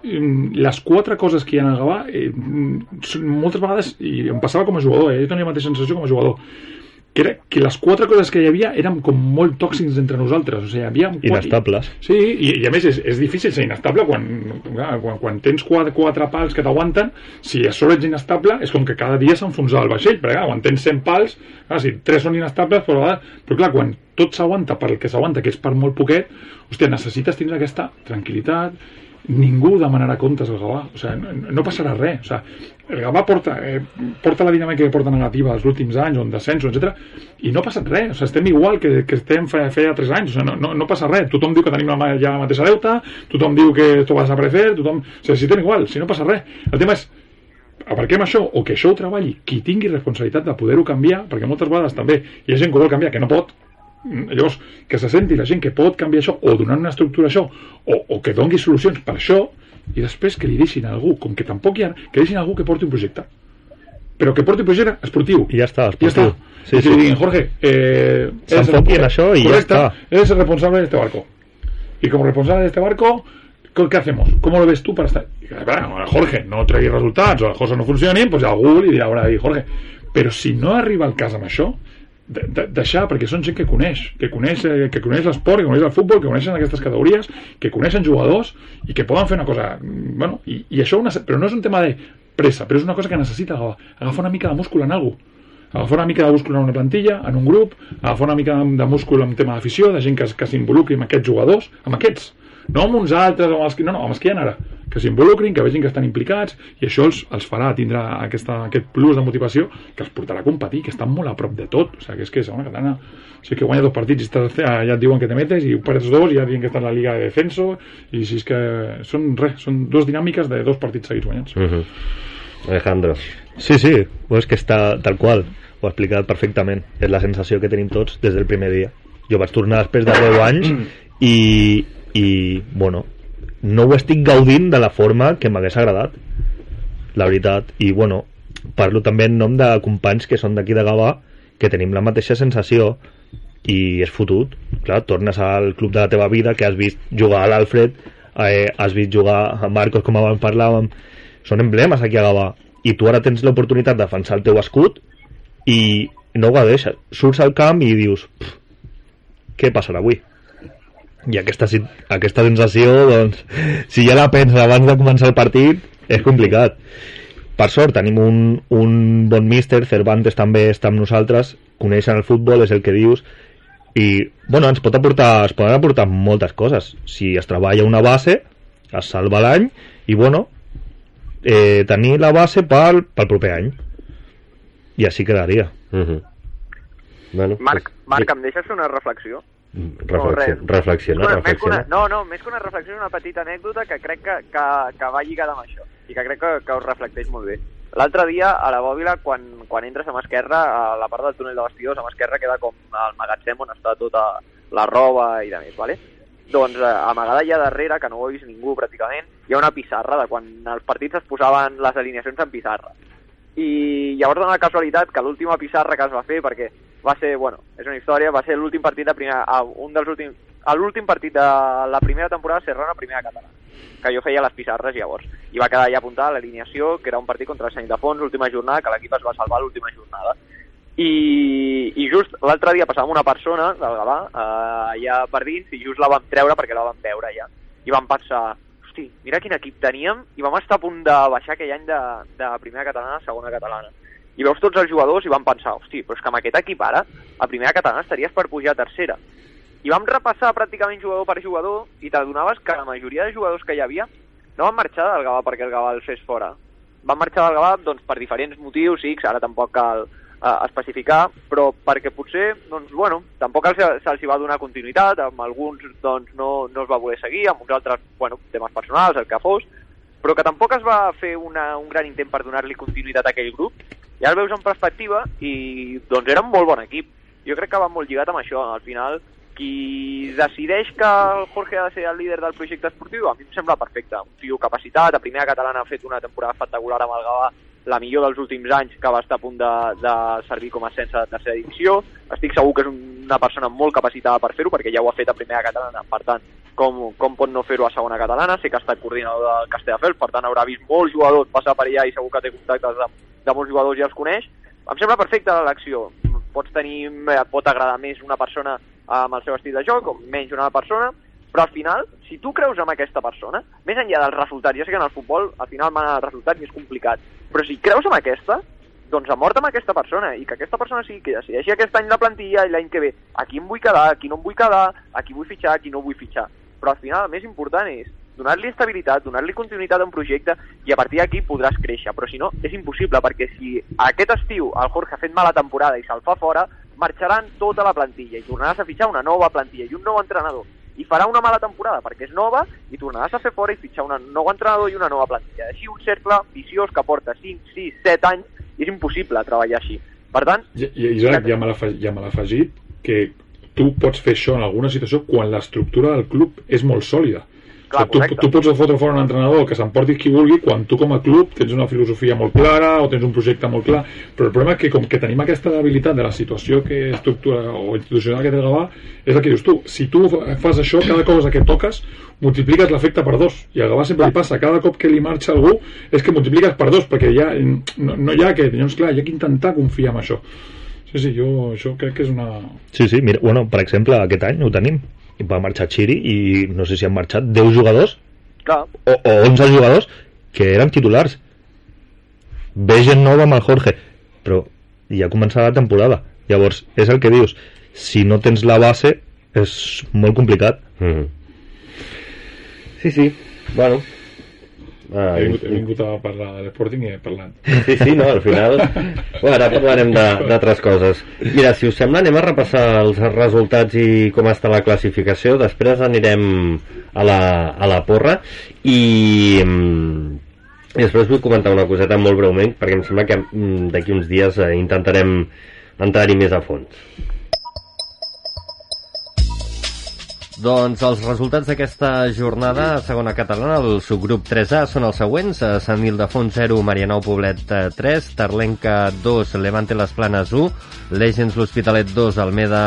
mm, les quatre coses que hi ha al Gavà eh, mm, moltes vegades, i em passava com a jugador, eh, jo tenia la mateixa sensació com a jugador, era que les quatre coses que hi havia eren com molt tòxics entre nosaltres, o sigui, hi havia... Inestables. Sí, i, i a més és, és difícil ser inestable quan, quan, quan tens quatre, quatre pals que t'aguanten, si a sobre ets inestable és com que cada dia s'enfonsa el vaixell, perquè clar, quan tens 100 pals, clar, si tres són inestables, però, però clar, quan tot s'aguanta per el que s'aguanta, que és per molt poquet, hòstia, necessites tindre aquesta tranquil·litat, ningú demanarà comptes al Gavà, o sigui, no, no passarà res, o sigui, el Gavà porta, eh, porta la dinàmica que porta negativa els últims anys, on descensos, etc i no ha passat res, o sigui, estem igual que, que estem fe, feia 3 anys, o sigui, no, no, no passa res, tothom diu que tenim la, ja la mateixa deuta, tothom diu que esto va desaparecer, tothom, o sigui, si estem igual, si no passa res, el tema és aparquem això, o que això ho treballi qui tingui responsabilitat de poder-ho canviar, perquè moltes vegades també hi ha gent que vol canviar, que no pot, llavors que se senti la gent que pot canviar això o donar una estructura a això o, o que dongui solucions per això i després que li deixin a algú, com que tampoc hi ha que deixin a algú que porti un projecte però que porti un projecte esportiu I ja està, ja està esportiu. Sí, I que sí. li diguin, Jorge eh, S'enfoqui en això i ja correcte, està. eres el responsable de este barco y como responsable de este barco ¿qué hacemos? ¿cómo lo ves tú para estar? Bueno, Jorge, no tregui resultats o les coses no funcionin, pues algú li dirà ara, Jorge, però si no arriba el cas amb això de, de, deixar, perquè són gent que coneix, que coneix, eh, que coneix l'esport, que coneix el futbol, que coneixen aquestes categories, que coneixen jugadors i que poden fer una cosa... mm, Bueno, i, i això, una, però no és un tema de pressa, però és una cosa que necessita agafar, una mica de múscul en alguna agafar una mica de múscul en una plantilla, en un grup, agafar una mica de múscul en tema d'afició, de gent que, que s'involucri amb aquests jugadors, amb aquests, no amb uns altres, amb els que, no, no, amb els que hi ha ara, que s'involucrin, que vegin que estan implicats, i això els, els farà tindre aquesta, aquest plus de motivació que els portarà a competir, que estan molt a prop de tot, o sigui, que és que segona catalana, o sigui, que guanya dos partits i estàs, ja et diuen que te metes, i perds dos, i ja diuen que estàs a la Liga de Defenso, i si és que són res, són dos dinàmiques de dos partits seguits guanyats. Mhm. Alejandro. Sí, sí, pues és que està tal qual, ho ha explicat perfectament. És la sensació que tenim tots des del primer dia. Jo vaig tornar després de 10 anys i, i bueno, no ho estic gaudint de la forma que m'hagués agradat, la veritat. I bueno, parlo també en nom de companys que són d'aquí de Gavà, que tenim la mateixa sensació i és fotut. Clar, tornes al club de la teva vida, que has vist jugar a l'Alfred, eh, has vist jugar a Marcos, com abans parlàvem, són emblemes aquí a Gavà i tu ara tens l'oportunitat de defensar el teu escut i no ho deixes surts al camp i dius "Pff, què passarà avui? I aquesta, si- aquesta sensació doncs, si ja la penses abans de començar el partit és complicat. Per sort tenim un, un bon míster Cervantes també està amb nosaltres coneixen el futbol, és el que dius i bueno, ens pot aportar es poden aportar moltes coses. Si es treballa una base es salva l'any i bueno eh, tenir la base pel, pel proper any. I així quedaria. Mhm. Bueno, Marc, Marc, em deixes una reflexió? Reflexio- res. reflexiona, Més que una- no, no, més que una reflexió, una petita anècdota que crec que, que, que va lligada amb això i que crec que, que us reflecteix molt bé. L'altre dia, a la Bòbila, quan, quan entres a mà esquerra, a la part del túnel de vestidors, a mà esquerra queda com el magatzem on està tota la roba i de més, vale? Doncs eh, amagada allà darrere, que no ho ha vist ningú pràcticament, hi ha una pissarra de quan els partits es posaven les alineacions en pissarra. I llavors dona la casualitat que l'última pissarra que es va fer, perquè va ser, bueno, és una història, va ser l'últim partit de primera, un dels últims, l'últim partit de la primera temporada de Serrana primera catalana, que jo feia les pissarres llavors. I va quedar ja apuntada l'alineació, que era un partit contra el Sant Ildefons, l'última jornada, que l'equip es va salvar l'última jornada. I, i just l'altre dia passàvem una persona del Gavà eh, allà per dins i just la vam treure perquè la vam veure ja. I vam pensar, hosti, mira quin equip teníem i vam estar a punt de baixar aquell any de, de primera catalana a segona catalana. I veus tots els jugadors i vam pensar, hosti, però és que amb aquest equip ara, a primera catalana estaries per pujar a tercera. I vam repassar pràcticament jugador per jugador i t'adonaves que la majoria de jugadors que hi havia no van marxar del Gavà perquè el Gavà els fes fora. Van marxar del Gavà doncs, per diferents motius, que ara tampoc cal eh, especificar, però perquè potser, doncs, bueno, tampoc se'ls se hi va donar continuïtat, amb alguns doncs, no, no es va voler seguir, amb uns altres, bueno, temes personals, el que fos, però que tampoc es va fer una, un gran intent per donar-li continuïtat a aquell grup, i ara el veus en perspectiva i doncs era un molt bon equip. Jo crec que va molt lligat amb això. Al final, qui decideix que el Jorge ha de ser el líder del projecte esportiu, a mi em sembla perfecte. Un tio capacitat, a primera catalana ha fet una temporada espectacular amb el Gavà, la millor dels últims anys, que va estar a punt de, de servir com a ascens a tercera divisió. Estic segur que és una persona molt capacitada per fer-ho, perquè ja ho ha fet a primera catalana, per tant, com, com pot no fer-ho a segona catalana? Sé que ha estat coordinador del Castelldefels, per tant haurà vist molts jugadors passar per allà i segur que té contactes amb, de molts jugadors ja els coneix. Em sembla perfecta l'elecció. Pots tenir, eh, pot agradar més una persona amb el seu estil de joc o menys una persona, però al final, si tu creus en aquesta persona, més enllà dels resultats, ja sé que en el futbol al final manen els resultats i és complicat, però si creus en aquesta, doncs amort amb aquesta persona i que aquesta persona sigui que decideixi aquest any la plantilla i l'any que ve a qui em vull quedar, a qui no em vull quedar, a qui vull fitxar, a qui no vull fitxar. Però al final el més important és donar-li estabilitat, donar-li continuïtat a un projecte i a partir d'aquí podràs créixer, però si no és impossible perquè si aquest estiu el Jorge ha fet mala temporada i se'l fa fora, marxaran tota la plantilla i tornaràs a fitxar una nova plantilla i un nou entrenador i farà una mala temporada perquè és nova i tornaràs a fer fora i fitxar un nou entrenador i una nova plantilla. Així un cercle viciós que porta 5, 6, 7 anys i és impossible treballar així. Per tant... I, i Isaac, ja me l'ha afegit que tu pots fer això en alguna situació quan l'estructura del club és molt sòlida. Clar, tu, tu pots fotre fora un entrenador que s'emporti qui vulgui quan tu com a club tens una filosofia molt clara o tens un projecte molt clar, però el problema és que com que tenim aquesta debilitat de la situació que estructura o institucional que té Gavà, és el que dius tu, si tu fas això, cada cosa que toques multipliques l'efecte per dos, i a Gavà sempre li passa, cada cop que li marxa algú és que multipliques per dos, perquè ja no, no hi ha que, llavors clar, hi ha que intentar confiar en això. Sí, sí, jo això crec que és una... Sí, sí, mira, bueno, per exemple, aquest any ho tenim i va marxar Chiri i no sé si han marxat 10 jugadors Clar. O, o 11 jugadors que eren titulars. Ve gent nova amb el Jorge però ja ha començat la temporada. Llavors és el que dius si no tens la base és molt complicat. Mm -hmm. sí, sí, bueno Ah, he, vingut, he vingut a parlar de l'Sporting i he parlat. Sí, sí, no, al final... [LAUGHS] Bueno, ara parlarem d'altres coses. Mira, si us sembla, anem a repassar els resultats i com està la classificació. Després anirem a la, a la porra i... Mm, i després vull comentar una coseta molt breument perquè em sembla que mm, d'aquí uns dies eh, intentarem entrar-hi més a fons. Doncs els resultats d'aquesta jornada a segona catalana, el subgrup 3A són els següents. Sant Ildefons 0, Marianou Poblet 3, Tarlenca 2, Levante Les Planes 1, Legends L'Hospitalet 2, Almeda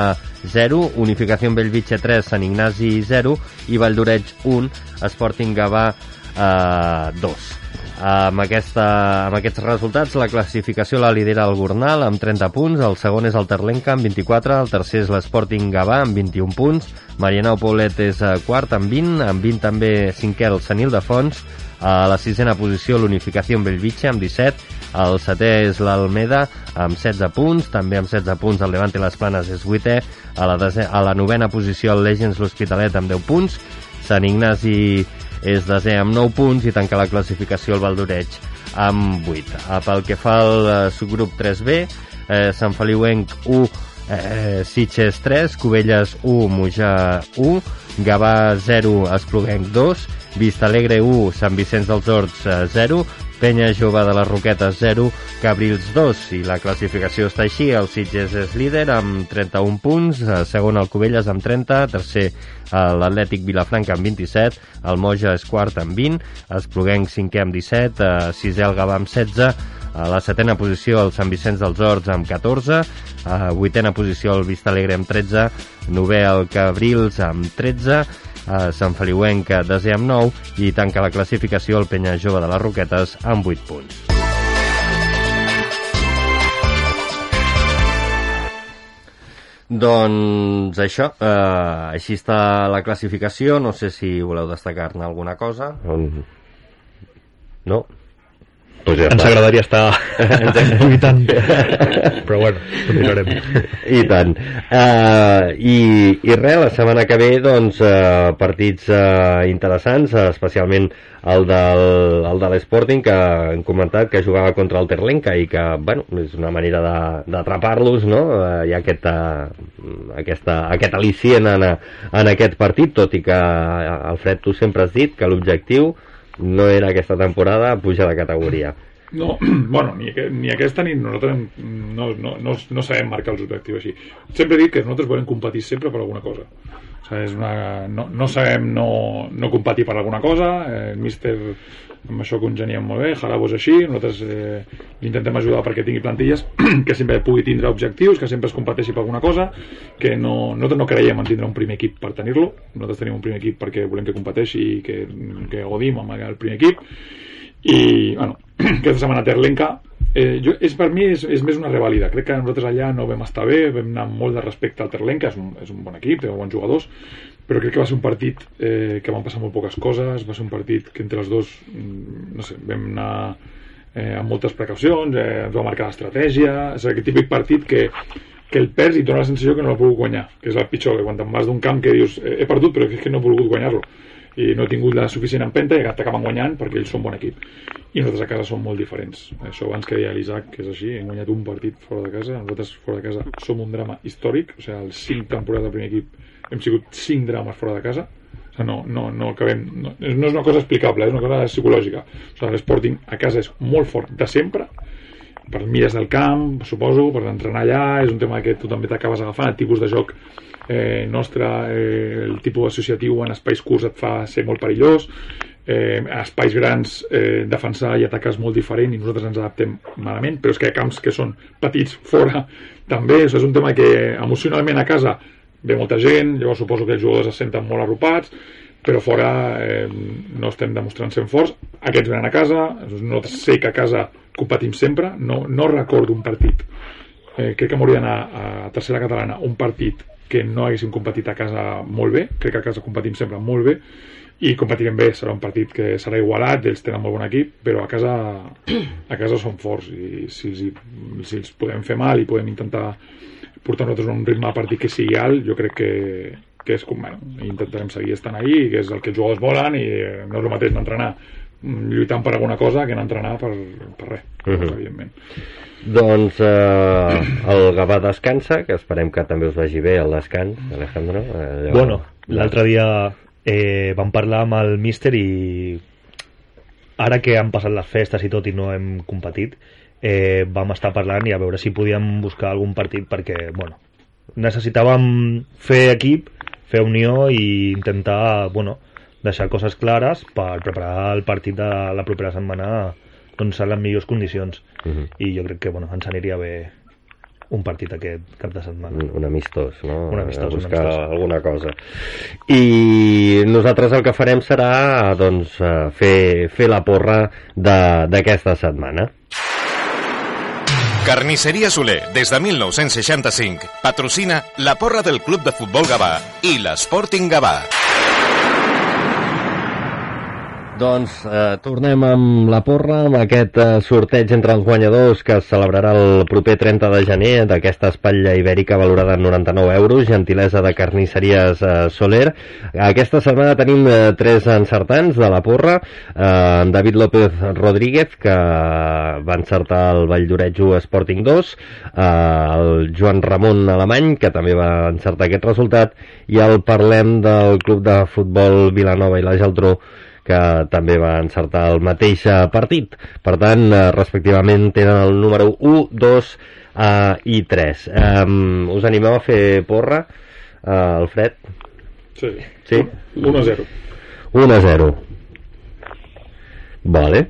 0, Unificació Bellvitge 3, Sant Ignasi 0 i Valldoreig 1, Sporting Gavà eh, 2. Amb, aquesta, amb aquests resultats, la classificació la lidera el Gornal amb 30 punts, el segon és el Terlenca amb 24, el tercer és l'Sporting Gavà amb 21 punts, Marianao Poblet és eh, quart amb 20, amb 20 també cinquè el Senil de Fons, a la sisena posició l'Unificació amb Bellvitge amb 17, el setè és l'Almeda amb 16 punts, també amb 16 punts el Levante Les Planes és vuitè, a la, desè, a la novena posició el Legends l'Hospitalet amb 10 punts, Sant Ignasi és desè amb 9 punts i tanca la classificació el Valdoreig amb 8. Ah, pel que fa al eh, subgrup 3B, eh, Sant Feliuenc 1, eh, Sitges 3, Cubelles 1, Mojà 1, Gavà 0, Espluguenc 2, Vista Alegre 1, Sant Vicenç dels Horts 0, Penya Jove de les Roquetes 0, Cabrils 2 i la classificació està així, el Sitges és líder amb 31 punts, eh, segon el Cubelles amb 30, tercer l'Atlètic Vilafranca amb 27, el Moja és quart amb 20, Espluguenc cinquè amb 17, eh, sisè el Gavà amb 16, a la setena posició el Sant Vicenç dels Horts amb 14, a vuitena posició el Vista Alegre amb 13, novè el Cabrils amb 13, a Sant Feliuenc desè amb 9 i tanca la classificació el Penya Jove de les Roquetes amb 8 punts. Doncs això, eh, així està la classificació, no sé si voleu destacar-ne alguna cosa. No? Pues ja Ens està. agradaria estar lluitant, però bueno, continuarem. I tant. Uh, i, I res, la setmana que ve, doncs, uh, partits uh, interessants, uh, especialment el, del, el de l'Sporting, que hem comentat que jugava contra el Terlenca i que, bueno, és una manera de- d'atrapar-los, no? Uh, hi ha aquest, uh, aquesta, aquest al·licient en, en aquest partit, tot i que, uh, Alfred, tu sempre has dit que l'objectiu no era aquesta temporada pujar de categoria. No, [CLEARS THROAT] bueno, ni, ni aquesta ni nosaltres no, no, no, no sabem marcar els objectius així. Sempre dit que nosaltres volem competir sempre per alguna cosa. O sigui, és una, no, no sabem no, no competir per alguna cosa, eh, el míster amb això congeniem molt bé, Jarabo així, nosaltres eh, intentem ajudar perquè tingui plantilles [CLEARS THROAT] que sempre pugui tindre objectius, que sempre es competeixi per alguna cosa, que no, nosaltres no creiem en tindre un primer equip per tenir-lo, nosaltres tenim un primer equip perquè volem que competeixi i que, que godim amb el primer equip, i bueno, [CLEARS THROAT] aquesta setmana Terlenca? Eh, jo, és, per mi és, és més una revalida. Crec que nosaltres allà no vam estar bé vam anar amb molt de respecte al Terlenca és un, és un bon equip, té bons jugadors però crec que va ser un partit eh, que van passar molt poques coses va ser un partit que entre els dos mm, no sé, vam anar eh, amb moltes precaucions eh, ens va marcar l'estratègia és aquest típic partit que que el perds i et dona la sensació que no l'ha pogut guanyar que és el pitjor, que quan te'n vas d'un camp que dius eh, he perdut però és que no he volgut guanyar-lo i no he tingut la suficient empenta i t'acaben guanyant perquè ells són bon equip. I nosaltres a casa som molt diferents. Això abans que deia l'Isaac que és així hem guanyat un partit fora de casa nosaltres fora de casa som un drama històric o sigui, els 5 temporades del primer equip hem sigut 5 drames fora de casa. O sigui, no, no, no acabem no, no és una cosa explicable, és una cosa psicològica. O sigui, l'Sporting a casa és molt fort de sempre per mires del camp, suposo, per entrenar allà, és un tema que tu també t'acabes agafant, el tipus de joc eh, nostre, eh, el tipus associatiu en espais curts et fa ser molt perillós, eh, espais grans eh, defensar i atacar és molt diferent i nosaltres ens adaptem malament, però és que hi ha camps que són petits fora [LAUGHS] també, és un tema que emocionalment a casa ve molta gent, llavors suposo que els jugadors es senten molt arropats, però fora eh, no estem demostrant ser forts. Aquests venen a casa, no sé que a casa competim sempre, no, no recordo un partit eh, crec que m'hauria d'anar a tercera catalana un partit que no haguéssim competit a casa molt bé, crec que a casa competim sempre molt bé i competirem bé, serà un partit que serà igualat, ells tenen molt bon equip però a casa, [CLEARS THROAT] a casa són forts i si els, si els podem fer mal i podem intentar portar nosaltres un ritme de partit que sigui alt, jo crec que, que és com, bueno, intentarem seguir estant ahí, que és el que els jugadors volen i no és el mateix d'entrenar lluitant per alguna cosa que n'entrenar per, per res, Mhm. evidentment. Doncs eh, el Gavà descansa, que esperem que també us vagi bé el descans, Alejandro. Eh, llavors- Bueno, l'altre dia eh, vam parlar amb el míster i ara que han passat les festes i tot i no hem competit, eh, vam estar parlant i a veure si podíem buscar algun partit perquè, bueno, necessitàvem fer equip, fer unió i intentar, bueno, deixar coses clares per preparar el partit de la propera setmana doncs en les millors condicions Mhm. i jo crec que bueno, ens aniria bé un partit aquest cap de setmana un, un amistós, no? Un amistós, A un buscar amistós. alguna cosa. I nosaltres el que farem serà doncs, eh, fer, fer la porra de- d'aquesta setmana. Carnisseria Soler, des de 1965, patrocina la porra del Club de Futbol Gavà i l'Sporting Gavà. Doncs eh, tornem amb la porra, amb aquest eh, sorteig entre els guanyadors que es celebrarà el proper 30 de gener d'aquesta espatlla ibèrica valorada en 99 euros, gentilesa de carnisseries eh, Soler. Aquesta setmana tenim eh, tres encertants de la porra, eh, David López Rodríguez, que va encertar el Valldorejo Sporting 2, eh, el Joan Ramon Alemany, que també va encertar aquest resultat, i el parlem del Club de Futbol Vilanova i la Geltrú, que també va encertar el mateix eh, partit. Per tant, eh, respectivament, tenen el número 1, 2 eh, i 3. Um, us animeu a fer porra, eh, Alfred? Sí. Sí? 1 a 0. 1 a 0. Vale.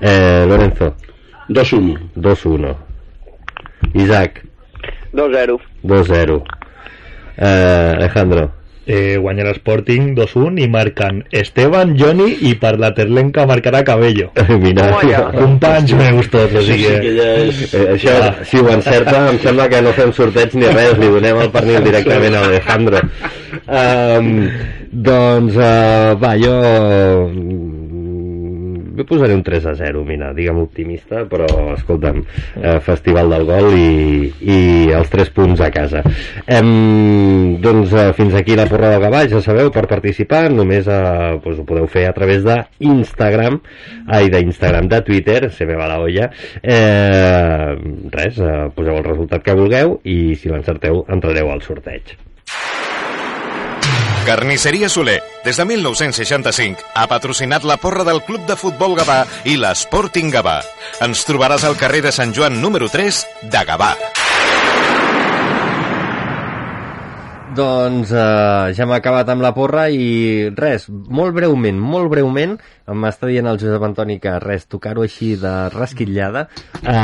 Eh, Lorenzo? 2-1. 2-1. Isaac? 2-0. 2-0. Eh, Alejandro? Eh, guanya l'Sporting 2-1 i marquen Esteban, Johnny i per la Terlenca marcarà Cabello. Mira, Toma ja. companys meus tots o Això sigui sí que que... ja és... Eh, això, si ho encerta, em sembla que no fem sorteig ni res, li donem el pernil directament a Alejandro. Um, doncs, uh, va, jo jo posaré un 3 a 0, mira, digue'm optimista, però, escolta'm, eh, Festival del Gol i, i els 3 punts a casa. Em, doncs eh, fins aquí la porra del Gavà, ja sabeu, per participar només eh, doncs, ho podeu fer a través d'Instagram, ai, d'Instagram, de Twitter, se me va la olla, eh, res, eh, poseu el resultat que vulgueu i si l'encerteu entrareu al sorteig. Carnisseria Soler, des de 1965, ha patrocinat la porra del Club de Futbol Gavà i l'Sporting Gavà. Ens trobaràs al carrer de Sant Joan número 3 de Gavà. Doncs eh, ja hem acabat amb la porra i res, molt breument, molt breument, m'està dient el Josep Antoni que res, tocar-ho així de rasquitllada, eh,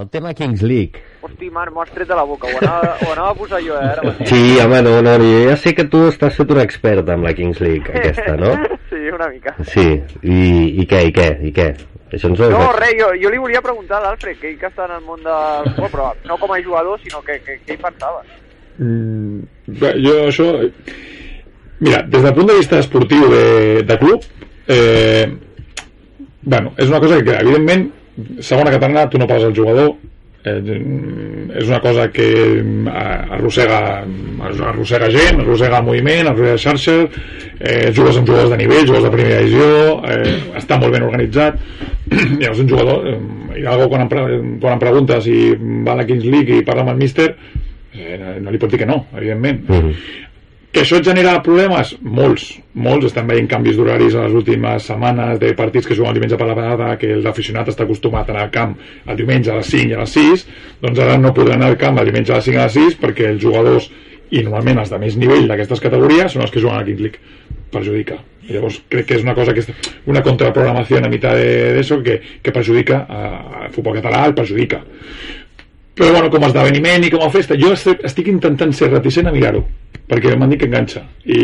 el tema Kings League. Hosti, Marc, m'ho has tret de la boca. Ho anava, ho anava a posar jo, eh, ara mateix. Sí, home, no, no, jo ja sé que tu estàs fet un expert amb la Kings League, aquesta, no? [LAUGHS] Sí, una mica. Sí, i, i què, i què, i què? Això ens ho No, res, jo, jo li volia preguntar a l'Alfred, que ell que està en el món del futbol, però no com a jugador, sinó que, que, que ell pensava. Mm, jo això... Mira, des del punt de vista esportiu de, de club, eh, bueno, és una cosa que, evidentment, segona catalana, tu no pagues el jugador, eh, és una cosa que eh, arrossega, arrossega gent, arrossega moviment, arrossega xarxes, eh, jugues amb jugadors de nivell, jugadors de primera divisió, eh, està molt ben organitzat. [CLEARS THROAT] Llavors un jugador, eh, Hidalgo, quan em, quan em pregunta si va a la Kings League i parla amb el míster, eh, no, li pot dir que no, evidentment. Mhm. Que això genera problemes? Molts, molts. Estan veient canvis d'horaris a les últimes setmanes de partits que juguen el diumenge per la vegada, que l'aficionat està acostumat a anar al camp el diumenge a les 5 i a les 6, doncs ara no podran anar al camp el diumenge a les 5 i a les 6 perquè els jugadors, i normalment els de més nivell d'aquestes categories, són els que juguen a Kings League. Perjudica. Llavors crec que és una cosa que és una contraprogramació a mitad de eso que, que perjudica al futbol català, el perjudica però bueno, com a esdeveniment i com a festa jo estic, intentant ser reticent a mirar-ho perquè m'han dit que enganxa i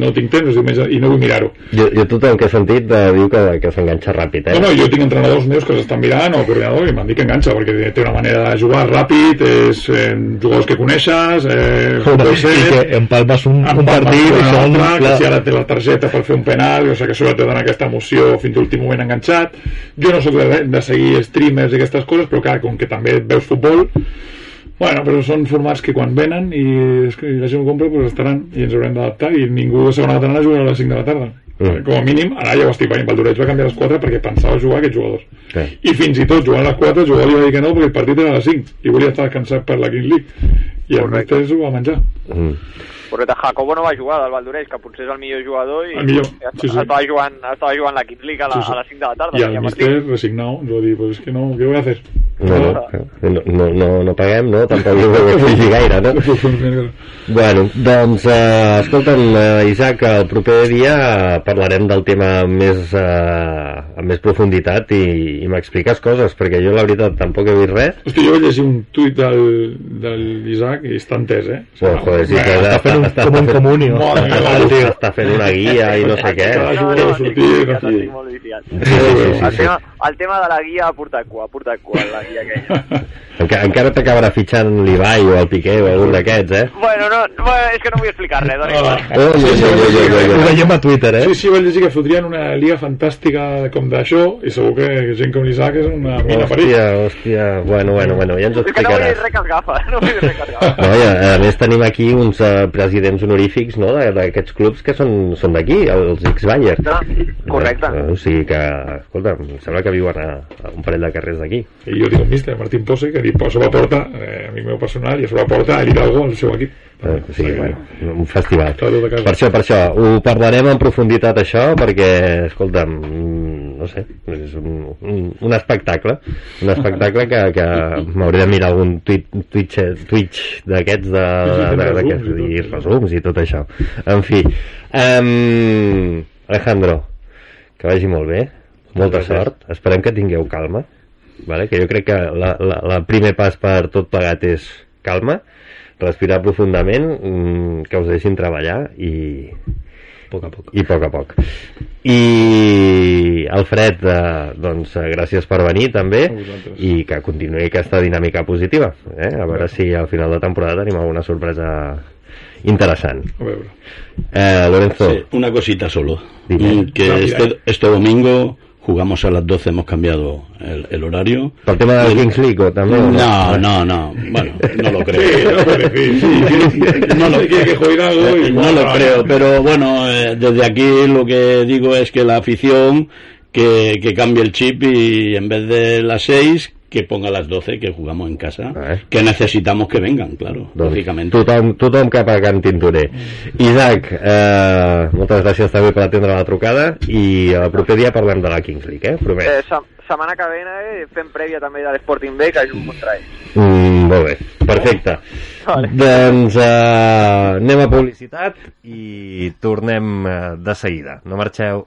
no tinc temps els diumenges, i no vull mirar-ho Jo, jo tothom que he sentit eh, diu que, que s'enganxa ràpid, eh? no, no, jo tinc entrenadors meus que s'estan mirant o coordinadors i m'han dit que enganxa perquè té una manera de jugar ràpid és eh, jugadors que coneixes eh, Home, pot I ser, que empalmes un, un partit i un altre, que clar, si ara té la targeta per fer un penal, o sigui que te dona aquesta emoció fins a l'últim moment enganxat. Jo no sóc de, de seguir streamers i aquestes coses, però clar, com que també veus futbol, bueno, però són formats que quan venen i, que la gent ho compra, doncs estaran i ens haurem d'adaptar i ningú de segona catalana jugarà a les 5 de la tarda. Mm. Com a mínim, ara ja ho estic veient, Valdoreig va canviar a les 4 perquè pensava jugar aquests jugadors. Sí. I fins i tot jugant a les 4, el jugador li va dir que no perquè el partit era a les 5 i volia estar descansat per la King League. I el Correcte. Mestre s'ho va menjar. Mm. Correcte, Jacobo no va jugar del Valdoreix, que potser és el millor jugador i El millor, i sí, sí. estava, jugant, estava jugant la Kings League a, la, Sí, sí. a les 5 de la tarda. Al partit. mister resignado, yo digo, pues es que no, ¿qué voy a hacer? No, no, no, no, no, no paguem, no? Tampoc no ho [LAUGHS] exigir gaire, no? Bueno, doncs, eh, escolta'm, eh, Isaac, el proper dia parlarem del tema més, eh, amb més profunditat i, i m'expliques coses, perquè jo la veritat tampoc he vist res. Hòstia, jo vaig llegir un tuit del, del Isaac i està entès, eh? Bueno, joder, sí, que està un, com un comunio. Està, tio. està fent una guia i no sé què. No, no, de estic viciat, estic molt viciat. Sí, sí, sí, El tema, el tema de la guia ha portat cua, ha portat cua, la guia aquella. [LAUGHS] Enca, encara t'acabarà fitxant l'Ibai o el Piqué o algun d'aquests, eh? Bueno, no, bueno, és que no vull explicar res, dona igual. Oh, jo, jo, jo, jo, jo, Ho jo. veiem a Twitter, eh? Sí, sí, vaig llegir que fotrien una liga fantàstica com d'això i segur que gent com l'Isaac és una mina per Hòstia, hòstia, bueno, bueno, bueno, ja ens ho És que no vull explicaràs. res que es gafa, no vull res que es gafa. No, a més tenim aquí uns uh, presidents honorífics no, de- d'aquests clubs que són, són d'aquí, els ex-Bayern. No, correcte. Eh, o sigui que, escolta, em sembla que viuen a, a un parell de carrers d'aquí. I jo tinc un míster, Martín Pose, que a sobre porta, eh, amic meu personal, i a sobre porta el Hidalgo al seu equip. Eh, o sigui, bueno, un festival. Per això, per això, ho parlarem en profunditat això, perquè, escolta'm, no sé, és un, un, un espectacle, un espectacle que, que m'hauré de mirar algun tuit, Twitch, Twitch d'aquests de, de, de, d'aquests, i resums i tot això. En fi, um, Alejandro, que vagi molt bé, molta sort, esperem que tingueu calma, vale? que jo crec que la, la, la primer pas per tot plegat és calma, respirar profundament, mm, que us deixin treballar i, A poc a poc. i a poc a poc. I Alfred, eh, doncs eh, gràcies per venir també i que continuï aquesta dinàmica positiva. Eh? A veure si al final de temporada tenim alguna sorpresa interessant. A veure. Eh, Lorenzo, Sí, una cosita solo. Dime. Mm, Que este, este domingo jugamos a las 12, hemos cambiado el, el horario. ¿Por el tema de la Kings League o també? o No, no, no, bueno, no lo [LAUGHS] creo. no lo, no lo creo, pero bueno, eh, desde aquí lo que digo es que la afición que, que cambie el chip y en vez de las 6 que ponga las 12 que jugamos en casa, Eh. que necesitamos que vengan, claro, lógicamente. Tothom, tothom cap a Can Tintorer. Isaac, eh, moltes gràcies també per atendre la trucada i el proper dia parlem de la Kings League, eh? Promet. Eh, se setmana que ve eh, fem prèvia també de l'Sporting B, que jugo contra ell. Mm, molt bé, perfecte. Vale. Doncs eh, anem a publicitat i tornem eh, de seguida. No marxeu.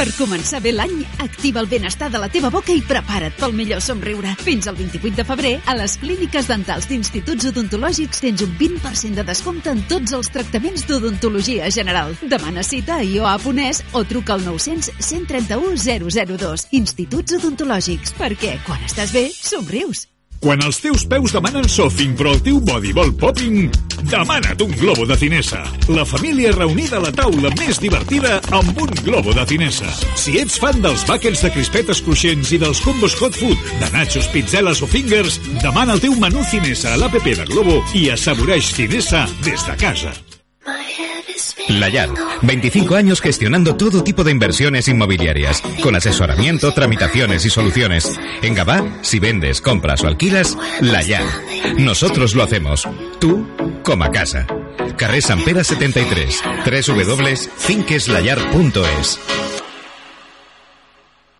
Per començar bé l'any, activa el benestar de la teva boca i prepara't pel millor somriure. Fins al 28 de febrer, a les clíniques dentals d'instituts odontològics tens un 20% de descompte en tots els tractaments d'odontologia general. Demana cita a ioa.es o truca al 900 131 002. Instituts odontològics, perquè quan estàs bé, somrius. Quan els teus peus demanen sofing però el teu body vol popping, demana't un globo de Cinesa. La família reunida a la taula més divertida amb un globo de Cinesa. Si ets fan dels buckets de crispetes cruixents i dels combos hot food, de nachos, pizzeles o fingers, demana el teu menú Cinesa a l'APP de Globo i assaboreix Cinesa des de casa. Layar, 25 años gestionando todo tipo de inversiones inmobiliarias, con asesoramiento, tramitaciones y soluciones. En Gabá, si vendes, compras o alquilas, Layar. Nosotros lo hacemos. Tú, como a casa. Carrer Sant Pere 73, www.finqueslayar.es.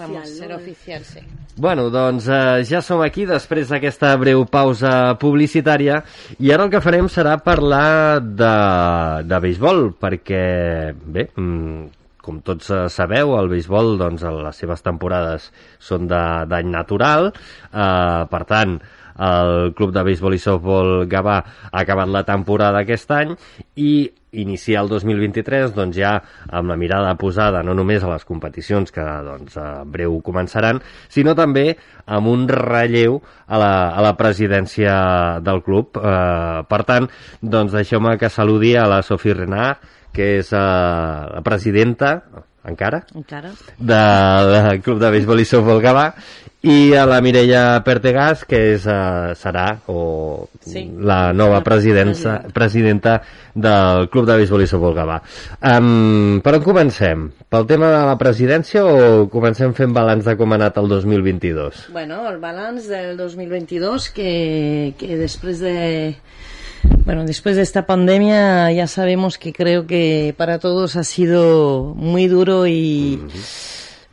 Pasamos, ser oficial, sí. Bueno, doncs eh, ja som aquí després d'aquesta breu pausa publicitària i ara el que farem serà parlar de, de béisbol perquè, bé, mm, com tots eh, sabeu, el béisbol, doncs, les seves temporades són de- d'any natural, eh, per tant, el Club de Béisbol i Softball Gavà ha acabat la temporada aquest any i iniciar el 2023 doncs ja amb la mirada posada no només a les competicions que doncs en breu començaran, sinó també amb un relleu a la, a la presidència del club. Eh, per tant, doncs deixeu-me que saludi a la Sophie Renard, que és eh, la presidenta, encara, Encara? de, del Club de Béisbol i Softball Gavà i a la Mireia Pertegàs que és, uh, serà o Sí. la nova presidenta, presidenta del Club de Béisbol i Softball Gavà um, per on comencem? pel tema de la presidència o comencem fent balanç de com ha anat el 2022? Bueno, el balanç del 2022 que, que después de bueno, después de esta pandemia ya sabemos que creo que para todos ha sido muy duro y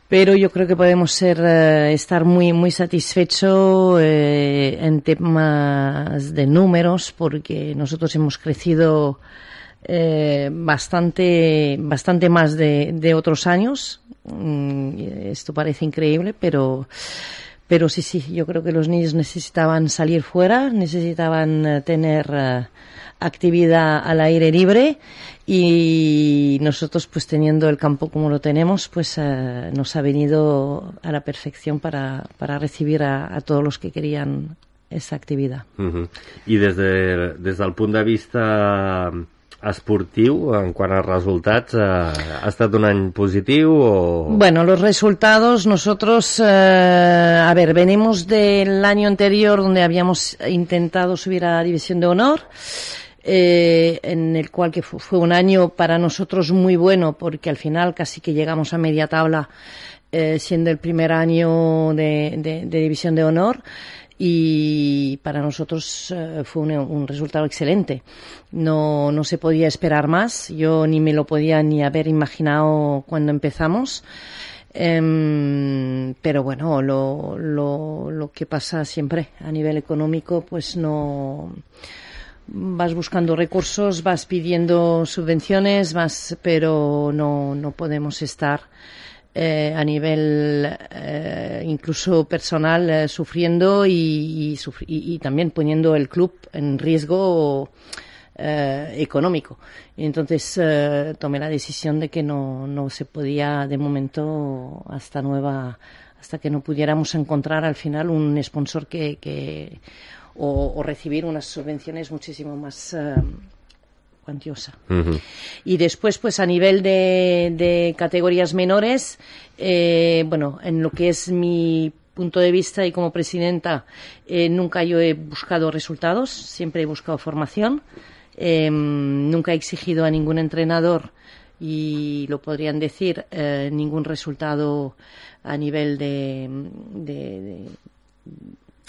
pero yo creo que podemos ser eh, estar muy muy satisfechos eh, en temas de números porque nosotros hemos crecido eh, bastante bastante más de, otros años. Mm, esto parece increíble pero pero sí sí yo creo que los niños necesitaban salir fuera necesitaban eh, tener actividad al aire libre y nosotros pues teniendo el campo como lo tenemos pues eh, nos ha venido a la perfección para, para recibir a, a todos los que querían esa actividad Uh -huh. I des, de, des del punt de vista esportiu, en quant a resultats, eh, ha estat un any positiu o... Bueno, los resultados nosotros, eh, a ver, venimos del año anterior donde habíamos intentado subir a la División de Honor. Eh, en el cual que fue un año para nosotros muy bueno porque al final casi que llegamos a media tabla eh, siendo el primer año de, de, de división de honor y para nosotros uh, fue un, un, resultado excelente. No, no se podía esperar más, yo ni me lo podía ni haber imaginado cuando empezamos. Um, pero bueno, lo, lo, lo que pasa siempre a nivel económico, pues no vas buscando recursos, vas pidiendo subvenciones, vas, pero no, no podemos estar eh, a nivel eh, incluso personal eh, sufriendo y, y, y, también poniendo el club en riesgo eh, económico. Y entonces tomé la decisión de que no, no se podía de momento hasta nueva hasta que no pudiéramos encontrar al final un sponsor que, que o, o recibir unas subvenciones muchísimo más eh, cuantiosa. Uh -huh. Y después, pues a nivel de, de categorías menores, eh, bueno, en lo que es mi punto de vista y como presidenta, eh, nunca yo he buscado resultados, siempre he buscado formación, eh, nunca he exigido a ningún entrenador y lo podrían decir, eh, ningún resultado a nivel de, de, de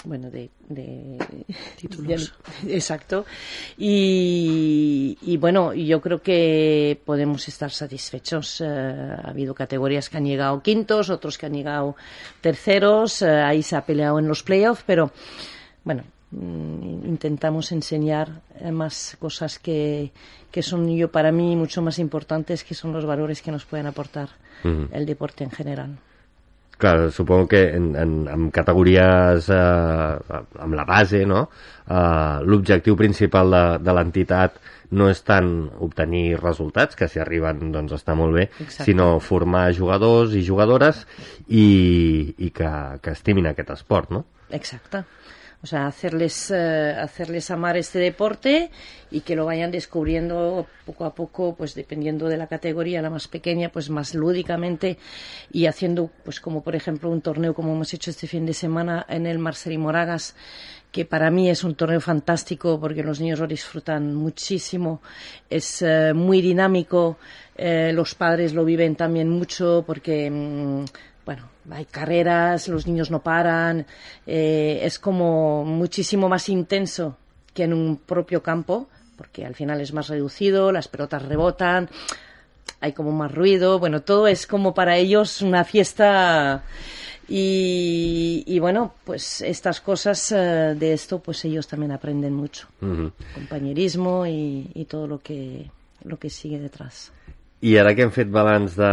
bueno, de, de títulos. De, exacto. Y, y, bueno, yo creo que podemos estar satisfechos. Uh, ha habido categorías que han llegado quintos, otros que han llegado terceros. Uh, ahí se ha peleado en los playoffs, pero bueno, mm, intentamos enseñar más cosas que, que son yo para mí mucho más importantes, que son los valores que nos pueden aportar uh -huh. el deporte en general. Clar, supongo que en, en, en categories eh, amb la base, no? Eh, l'objectiu principal de, de l'entitat no és tant obtenir resultats, que si arriben doncs està molt bé, Exacte. sinó formar jugadors i jugadores i, i que, que estimin aquest esport, no? Exacte. O sea, hacerles, eh, hacerles amar este deporte y que lo vayan descubriendo poco a poco, pues dependiendo de la categoría, la más pequeña, pues más lúdicamente y haciendo, pues como por ejemplo un torneo como hemos hecho este fin de semana en el Marcel y Moragas, que para mí es un torneo fantástico porque los niños lo disfrutan muchísimo, es eh, muy dinámico, eh, los padres lo viven también mucho porque, mmm, bueno, hay carreras, los niños no paran, eh, es como muchísimo más intenso que en un propio campo, porque al final es más reducido, las pelotas rebotan, hay como más ruido, bueno, todo es como para ellos una fiesta y, y bueno, pues estas cosas uh, de esto, pues ellos también aprenden mucho, uh -huh. compañerismo y, y todo lo que, lo que sigue detrás. I ara que hem fet balanç de,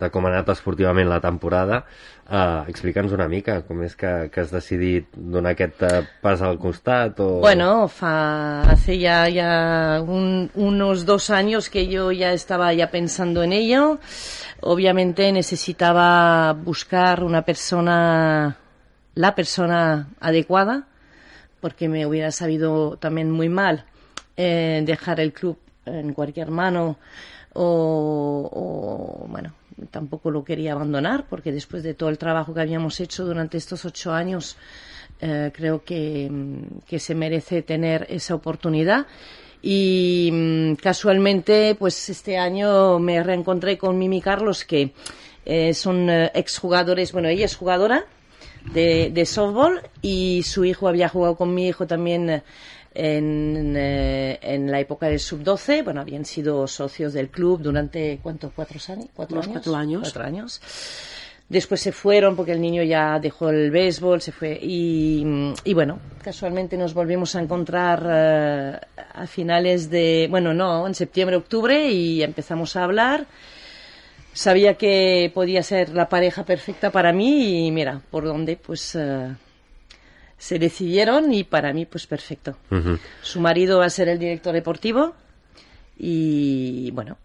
de com ha anat esportivament la temporada, eh, explica'ns una mica com és que, que has decidit donar aquest eh, pas al costat. O... Bueno, fa, hace ya, ya un, unos dos años que yo ya estaba ya pensando en ello. Obviamente necesitaba buscar una persona, la persona adecuada, porque me hubiera sabido también muy mal eh, dejar el club en cualquier mano o, bueno, tampoco lo quería abandonar porque después de todo el trabajo que habíamos hecho durante estos ocho años eh, creo que, que, se merece tener esa oportunidad. Y mm, casualmente pues este año me reencontré con Mimi Carlos que eh, son eh, exjugadores, bueno ella es jugadora de softball y su hijo había jugado con mi hijo también en, eh, en, la época del sub-12, bueno, habían sido socios del club durante, ¿cuánto? ¿Cuatro años? ¿Cuatro, años? cuatro años? Cuatro años. Después se fueron porque el niño ya dejó el béisbol, se fue. Y, y bueno, casualmente nos volvimos a encontrar uh, a finales de, bueno, no, en septiembre, octubre y empezamos a hablar. Sabía que podía ser la pareja perfecta para mí y mira, por dónde, pues. Uh, se decidieron y para mí pues perfecto. Uh -huh. Su marido va a ser el director deportivo y bueno,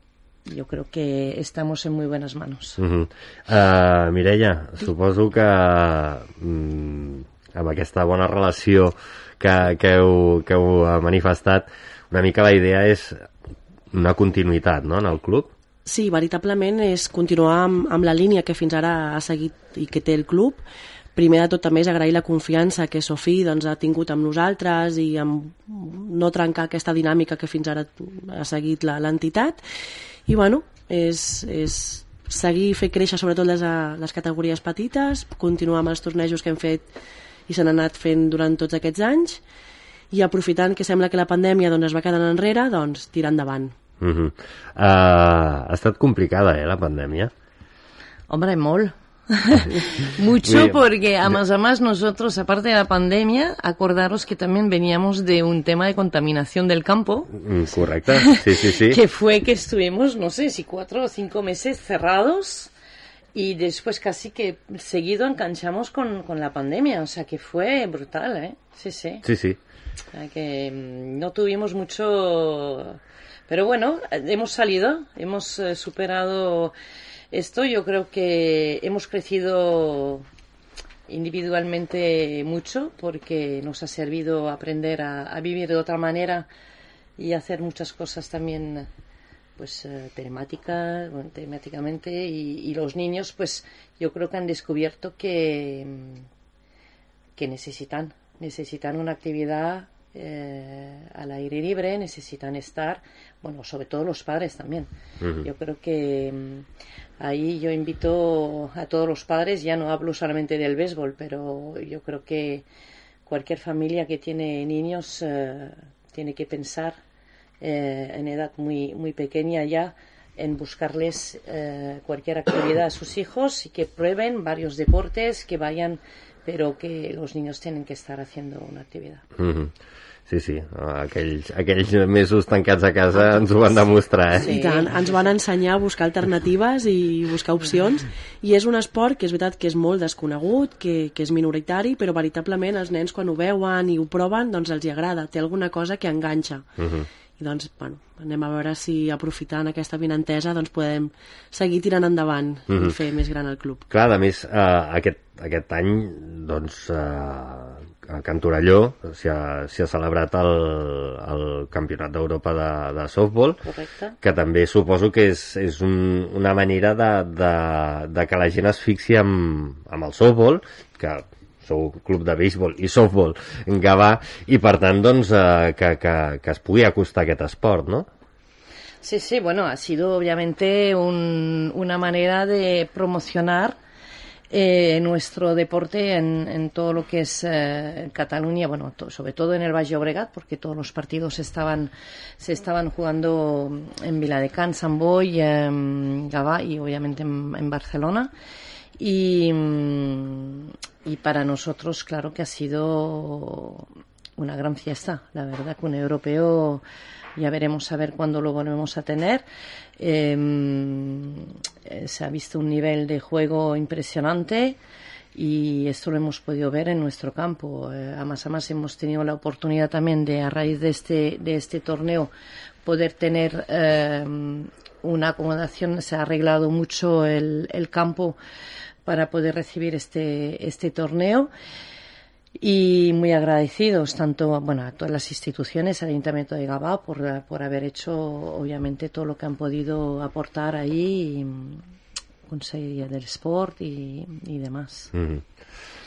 jo crec que estamos en muy buenas manos. Uh -huh. uh, Mireia, suposo que mm, amb aquesta bona relació que, que, heu, que heu manifestat, una mica la idea és una continuïtat no, en el club. Sí, veritablement és continuar amb, amb la línia que fins ara ha seguit i que té el club, primer de tot també és agrair la confiança que Sofí doncs, ha tingut amb nosaltres i amb no trencar aquesta dinàmica que fins ara ha seguit la- l'entitat i bueno, és, és seguir fer créixer sobretot les, les categories petites, continuar amb els tornejos que hem fet i s'han anat fent durant tots aquests anys i aprofitant que sembla que la pandèmia doncs, es va quedant enrere, doncs tirar endavant. Uh -huh. uh, ha estat complicada, eh, la pandèmia. Hombre, mol. [LAUGHS] Mucho porque además, además nosotros, aparte de la pandemia, acordaros que también veníamos de un tema de contaminación del campo, Mm, Correcte, sí, sí, sí. [LAUGHS] que fue que estuvimos, no sé, si cuatro o cinco meses cerrados y después casi que seguido enganchamos con, con la pandemia, o sea que fue brutal, ¿eh? Sí, sí. Sí, sí. O sea que mm, no tuvimos mucho... Pero bueno, hemos salido, hemos eh, superado esto. Yo creo que hemos crecido individualmente mucho porque nos ha servido aprender a, vivir de otra manera y hacer muchas cosas también pues eh, temáticamente y, y los niños pues yo creo que han descubierto que que necesitan necesitan una actividad eh, al aire libre necesitan estar bueno sobre todo los padres también. Yo creo que mm, ahí yo invito a todos los padres ya no hablo solamente del béisbol pero yo creo que cualquier familia que tiene niños eh, tiene que pensar eh, en edad muy, muy pequeña ya en buscarles eh, cualquier actividad a sus hijos y que prueben varios deportes, que vayan, pero que los niños tienen que estar haciendo una actividad. Sí, sí, aquells, aquells mesos tancats a casa ens ho van demostrar, eh? I tant, ens van ensenyar a buscar alternatives i buscar opcions i és un esport que és veritat que és molt desconegut, que, que és minoritari, però veritablement els nens quan ho veuen i ho proven, doncs els hi agrada, té alguna cosa que enganxa. Mhm. I doncs, bueno, anem a veure si aprofitant aquesta vinentesa doncs podem seguir tirant endavant Mhm. i fer més gran el club. Clar, a més, eh, aquest, aquest any, doncs, eh, a Can Torelló s'hi ha, ha celebrat el, el Campionat d'Europa de, de softball, Correcte. que també suposo que és, és un, una manera de, de, de que la gent es fixi amb, amb el softball, que sou un club de béisbol i softball en Gavà, i per tant, doncs, eh, que, que, que es pugui acostar aquest esport, no? Sí, sí, bueno, ha sido obviamente un- una manera de promocionar eh, nuestro deporte en, en todo lo que es eh, Cataluña, bueno, sobre todo en el Valle Obregat, porque todos los partidos estaban, se estaban jugando en Viladecans, Sant Boi, eh, Gavà y obviamente en, en Barcelona. Y, mm, y para nosotros, claro que ha sido una gran fiesta. La verdad que un europeo ya veremos a ver cuándo lo volvemos a tener. Eh, eh, se ha visto un nivel de juego impresionante y esto lo hemos podido ver en nuestro campo. Eh, además, además hemos tenido la oportunidad también de, a raíz de este, de este torneo, poder tener eh, una acomodación. Se ha arreglado mucho el, el campo para poder recibir este, este torneo y muy agradecidos tanto bueno a todas las instituciones al Ayuntamiento de Gabá por, por haber hecho obviamente todo lo que han podido aportar ahí mm, Conselleria del Sport y, y demás Mhm.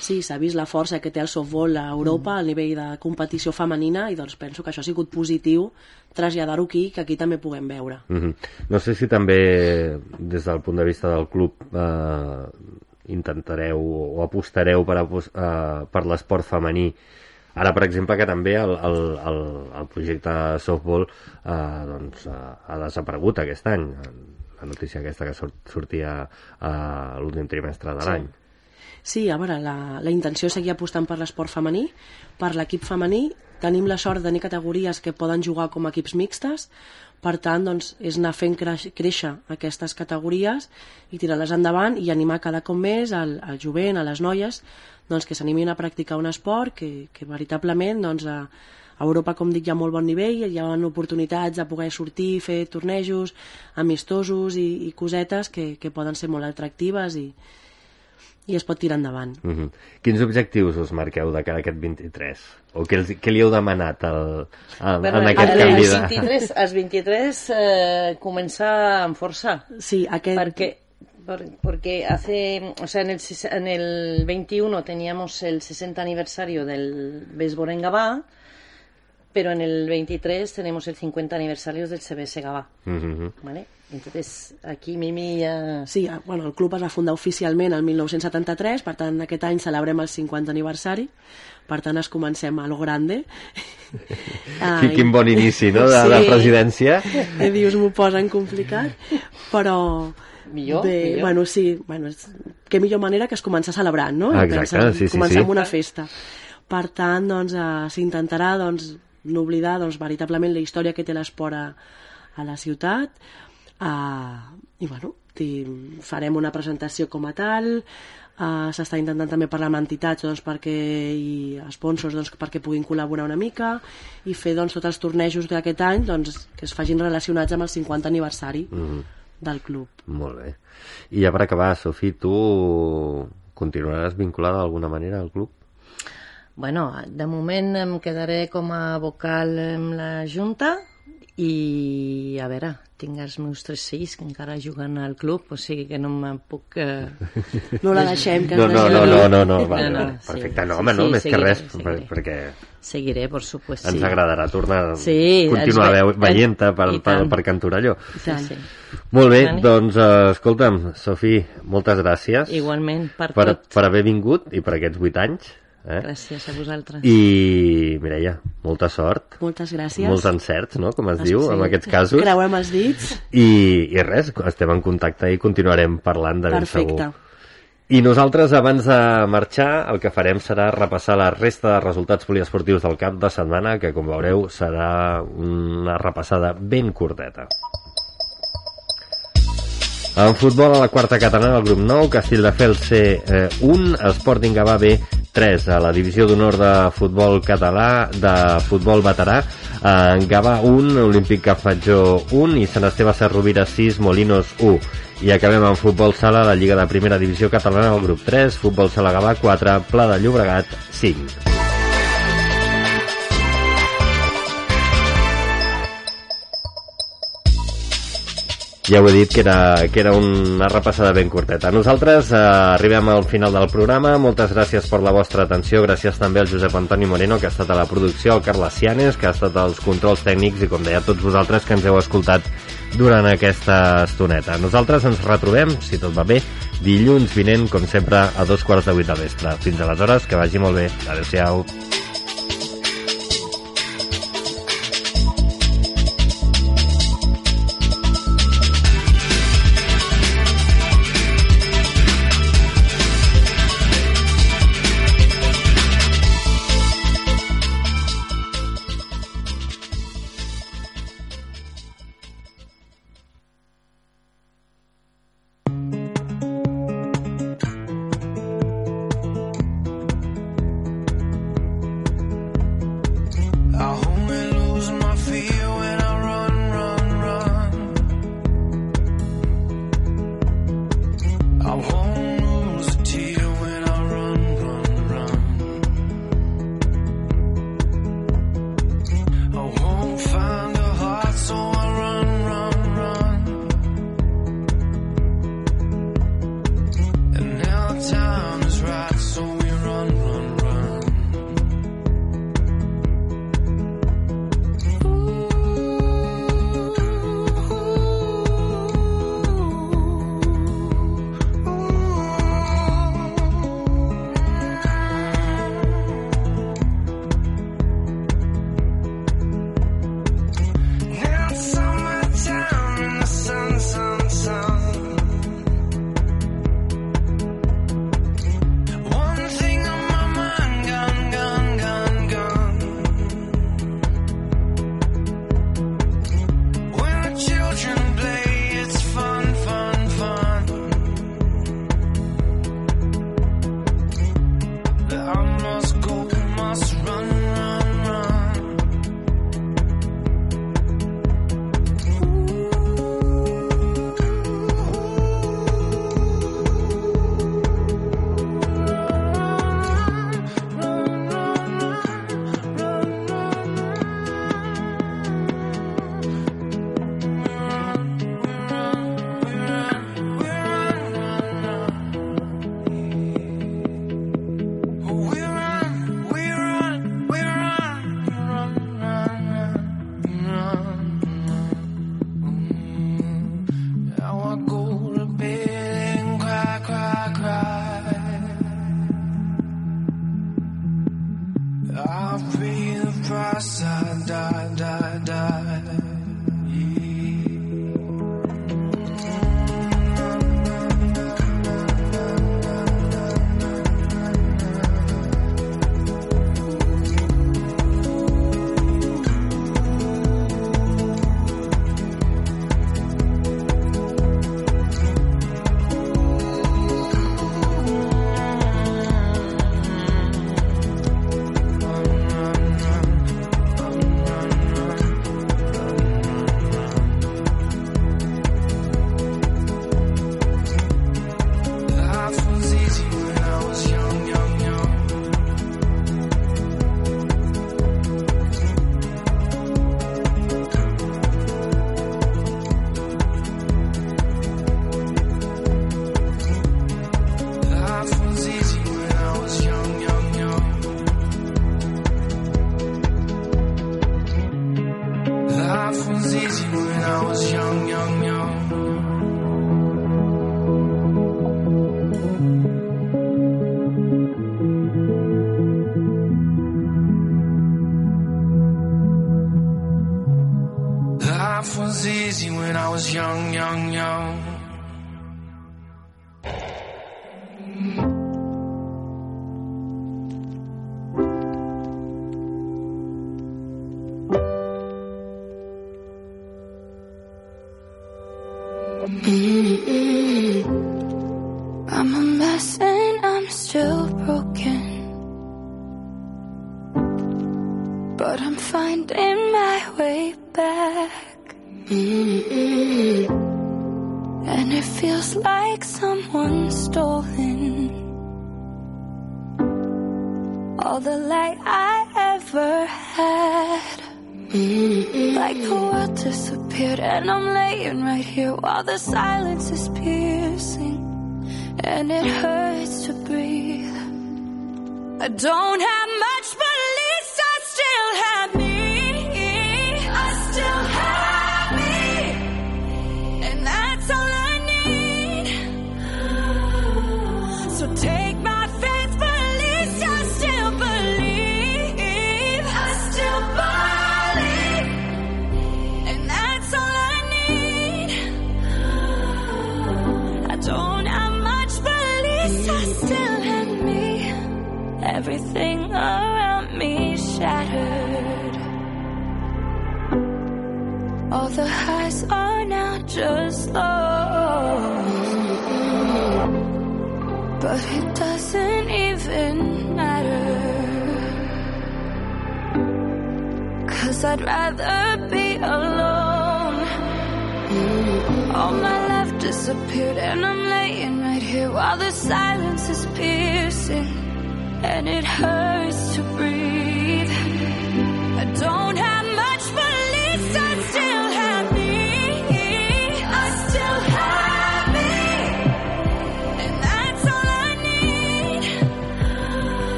Sí, s'ha vist la força que té el softball a Europa a nivell de competició femenina i doncs penso que això ha sigut positiu traslladar-ho aquí, que aquí també puguem veure. Mhm. No sé si també, des del punt de vista del club, eh, intentareu o apostareu per, apos- eh, per l'esport femení. Ara, per exemple, que també el, el, el, el projecte softball eh, doncs, eh, ha desaparegut aquest any. La notícia aquesta que sort, sortia a l'últim trimestre de Sí. l'any. Sí, a veure, la, la intenció és seguir apostant per l'esport femení, per l'equip femení. Tenim la sort de tenir categories que poden jugar com a equips mixtes, per tant, doncs, és anar fent créixer aquestes categories i tirar-les endavant i animar cada cop més al, al jovent, a les noies, doncs, que s'animin a practicar un esport que, que veritablement doncs, a, a Europa, com dic, hi ha molt bon nivell, hi ha oportunitats de poder sortir, fer tornejos amistosos i, i cosetes que, que poden ser molt atractives i, i es pot tirar endavant. Mhm. Quins objectius us marqueu de cara a aquest 23? O què, els, què li heu demanat al, al, Bueno, en aquest el canvi de... 23, els 23 eh, comença amb força sí, aquest... perquè porque hace, o sea, en el, en el 21 teníamos el 60 aniversario del béisbol en Gabá, pero en el 23 tenemos el 50 aniversario del CBS Gabá, Mhm. ¿vale? Entonces, aquí Mimi ya... Sí, eh, bueno, el club es va fundar oficialment el 1973, per tant aquest any celebrem el 50 aniversari, per tant es comencem a lo grande. [LAUGHS] Quin, quin bon inici, no?, de, de presidència. I dius, m'ho posen complicat, però... Millor, bé, millor. Bueno, sí, bueno, és, què millor manera que es començar celebrant, no? Ah, exacte, Pensa, sí, sí, començar sí. amb una festa. Per tant, doncs, eh, s'intentarà doncs, no oblidar doncs, veritablement la història que té l'esport a, a la ciutat uh, i bueno, farem una presentació com a tal uh, s'està intentant també parlar amb entitats doncs, perquè, i sponsors doncs, perquè puguin col·laborar una mica i fer doncs, tots els tornejos d'aquest any doncs, que es facin relacionats amb el 50 aniversari Mhm. del club. Molt bé. I ja per acabar, Sofí, tu continuaràs vinculada d'alguna manera al club? Bueno, de moment em quedaré com a vocal amb la Junta i a veure, tinc els meus tres fills que encara juguen al club, o sigui que no me'n puc... Eh... No la deixem, que No, no, no, no, no, no, vale, No, no, vale. sí, perfecte. No, sí, home, no, sí, més que seguiré, res, seguiré. per- perquè Seguiré, por supuesto, ens sí. agradarà tornar Sí, continuar ens ve- veient-te per, per, per Cantorelló. Sí, sí. Molt bé, doncs, eh, escolta'm, Sofí, moltes gràcies Igualment, per, per, tot. per haver vingut i per aquests vuit anys. Eh? Gràcies a vosaltres. I, Mireia, molta sort. Moltes gràcies. Molts encerts, no?, com es Ah, diu, sí. en aquests casos. Creuem els dits. I, I res, estem en contacte i continuarem parlant de ben Perfecte. segur. I nosaltres, abans de marxar, el que farem serà repassar la resta de resultats poliesportius del cap de setmana, que, com veureu, serà una repassada ben curteta. En futbol, a la quarta catalana, el grup 9, Castelldefels C eh, 1, Sporting Gavà B 3, a la divisió d'honor de futbol català, de futbol veterà, en Gavà 1, Olímpic Cafatjó 1 i Sant Esteve Serrovira 6, Molinos 1. I acabem amb futbol sala, la Lliga de Primera Divisió Catalana, el grup 3, futbol sala Gavà 4, Pla de Llobregat 5. Ja ho he dit, que era, que era una repassada ben curteta. Nosaltres eh, arribem al final del programa. Moltes gràcies per la vostra atenció. Gràcies també al Josep Antoni Moreno, que ha estat a la producció, al Carles Cianes, que ha estat als controls tècnics, i com deia, a tots vosaltres que ens heu escoltat durant aquesta estoneta. Nosaltres ens retrobem, si tot va bé, dilluns vinent, com sempre, a dos quarts de vuit del vespre. Fins aleshores, que vagi molt bé. Adéu-siau.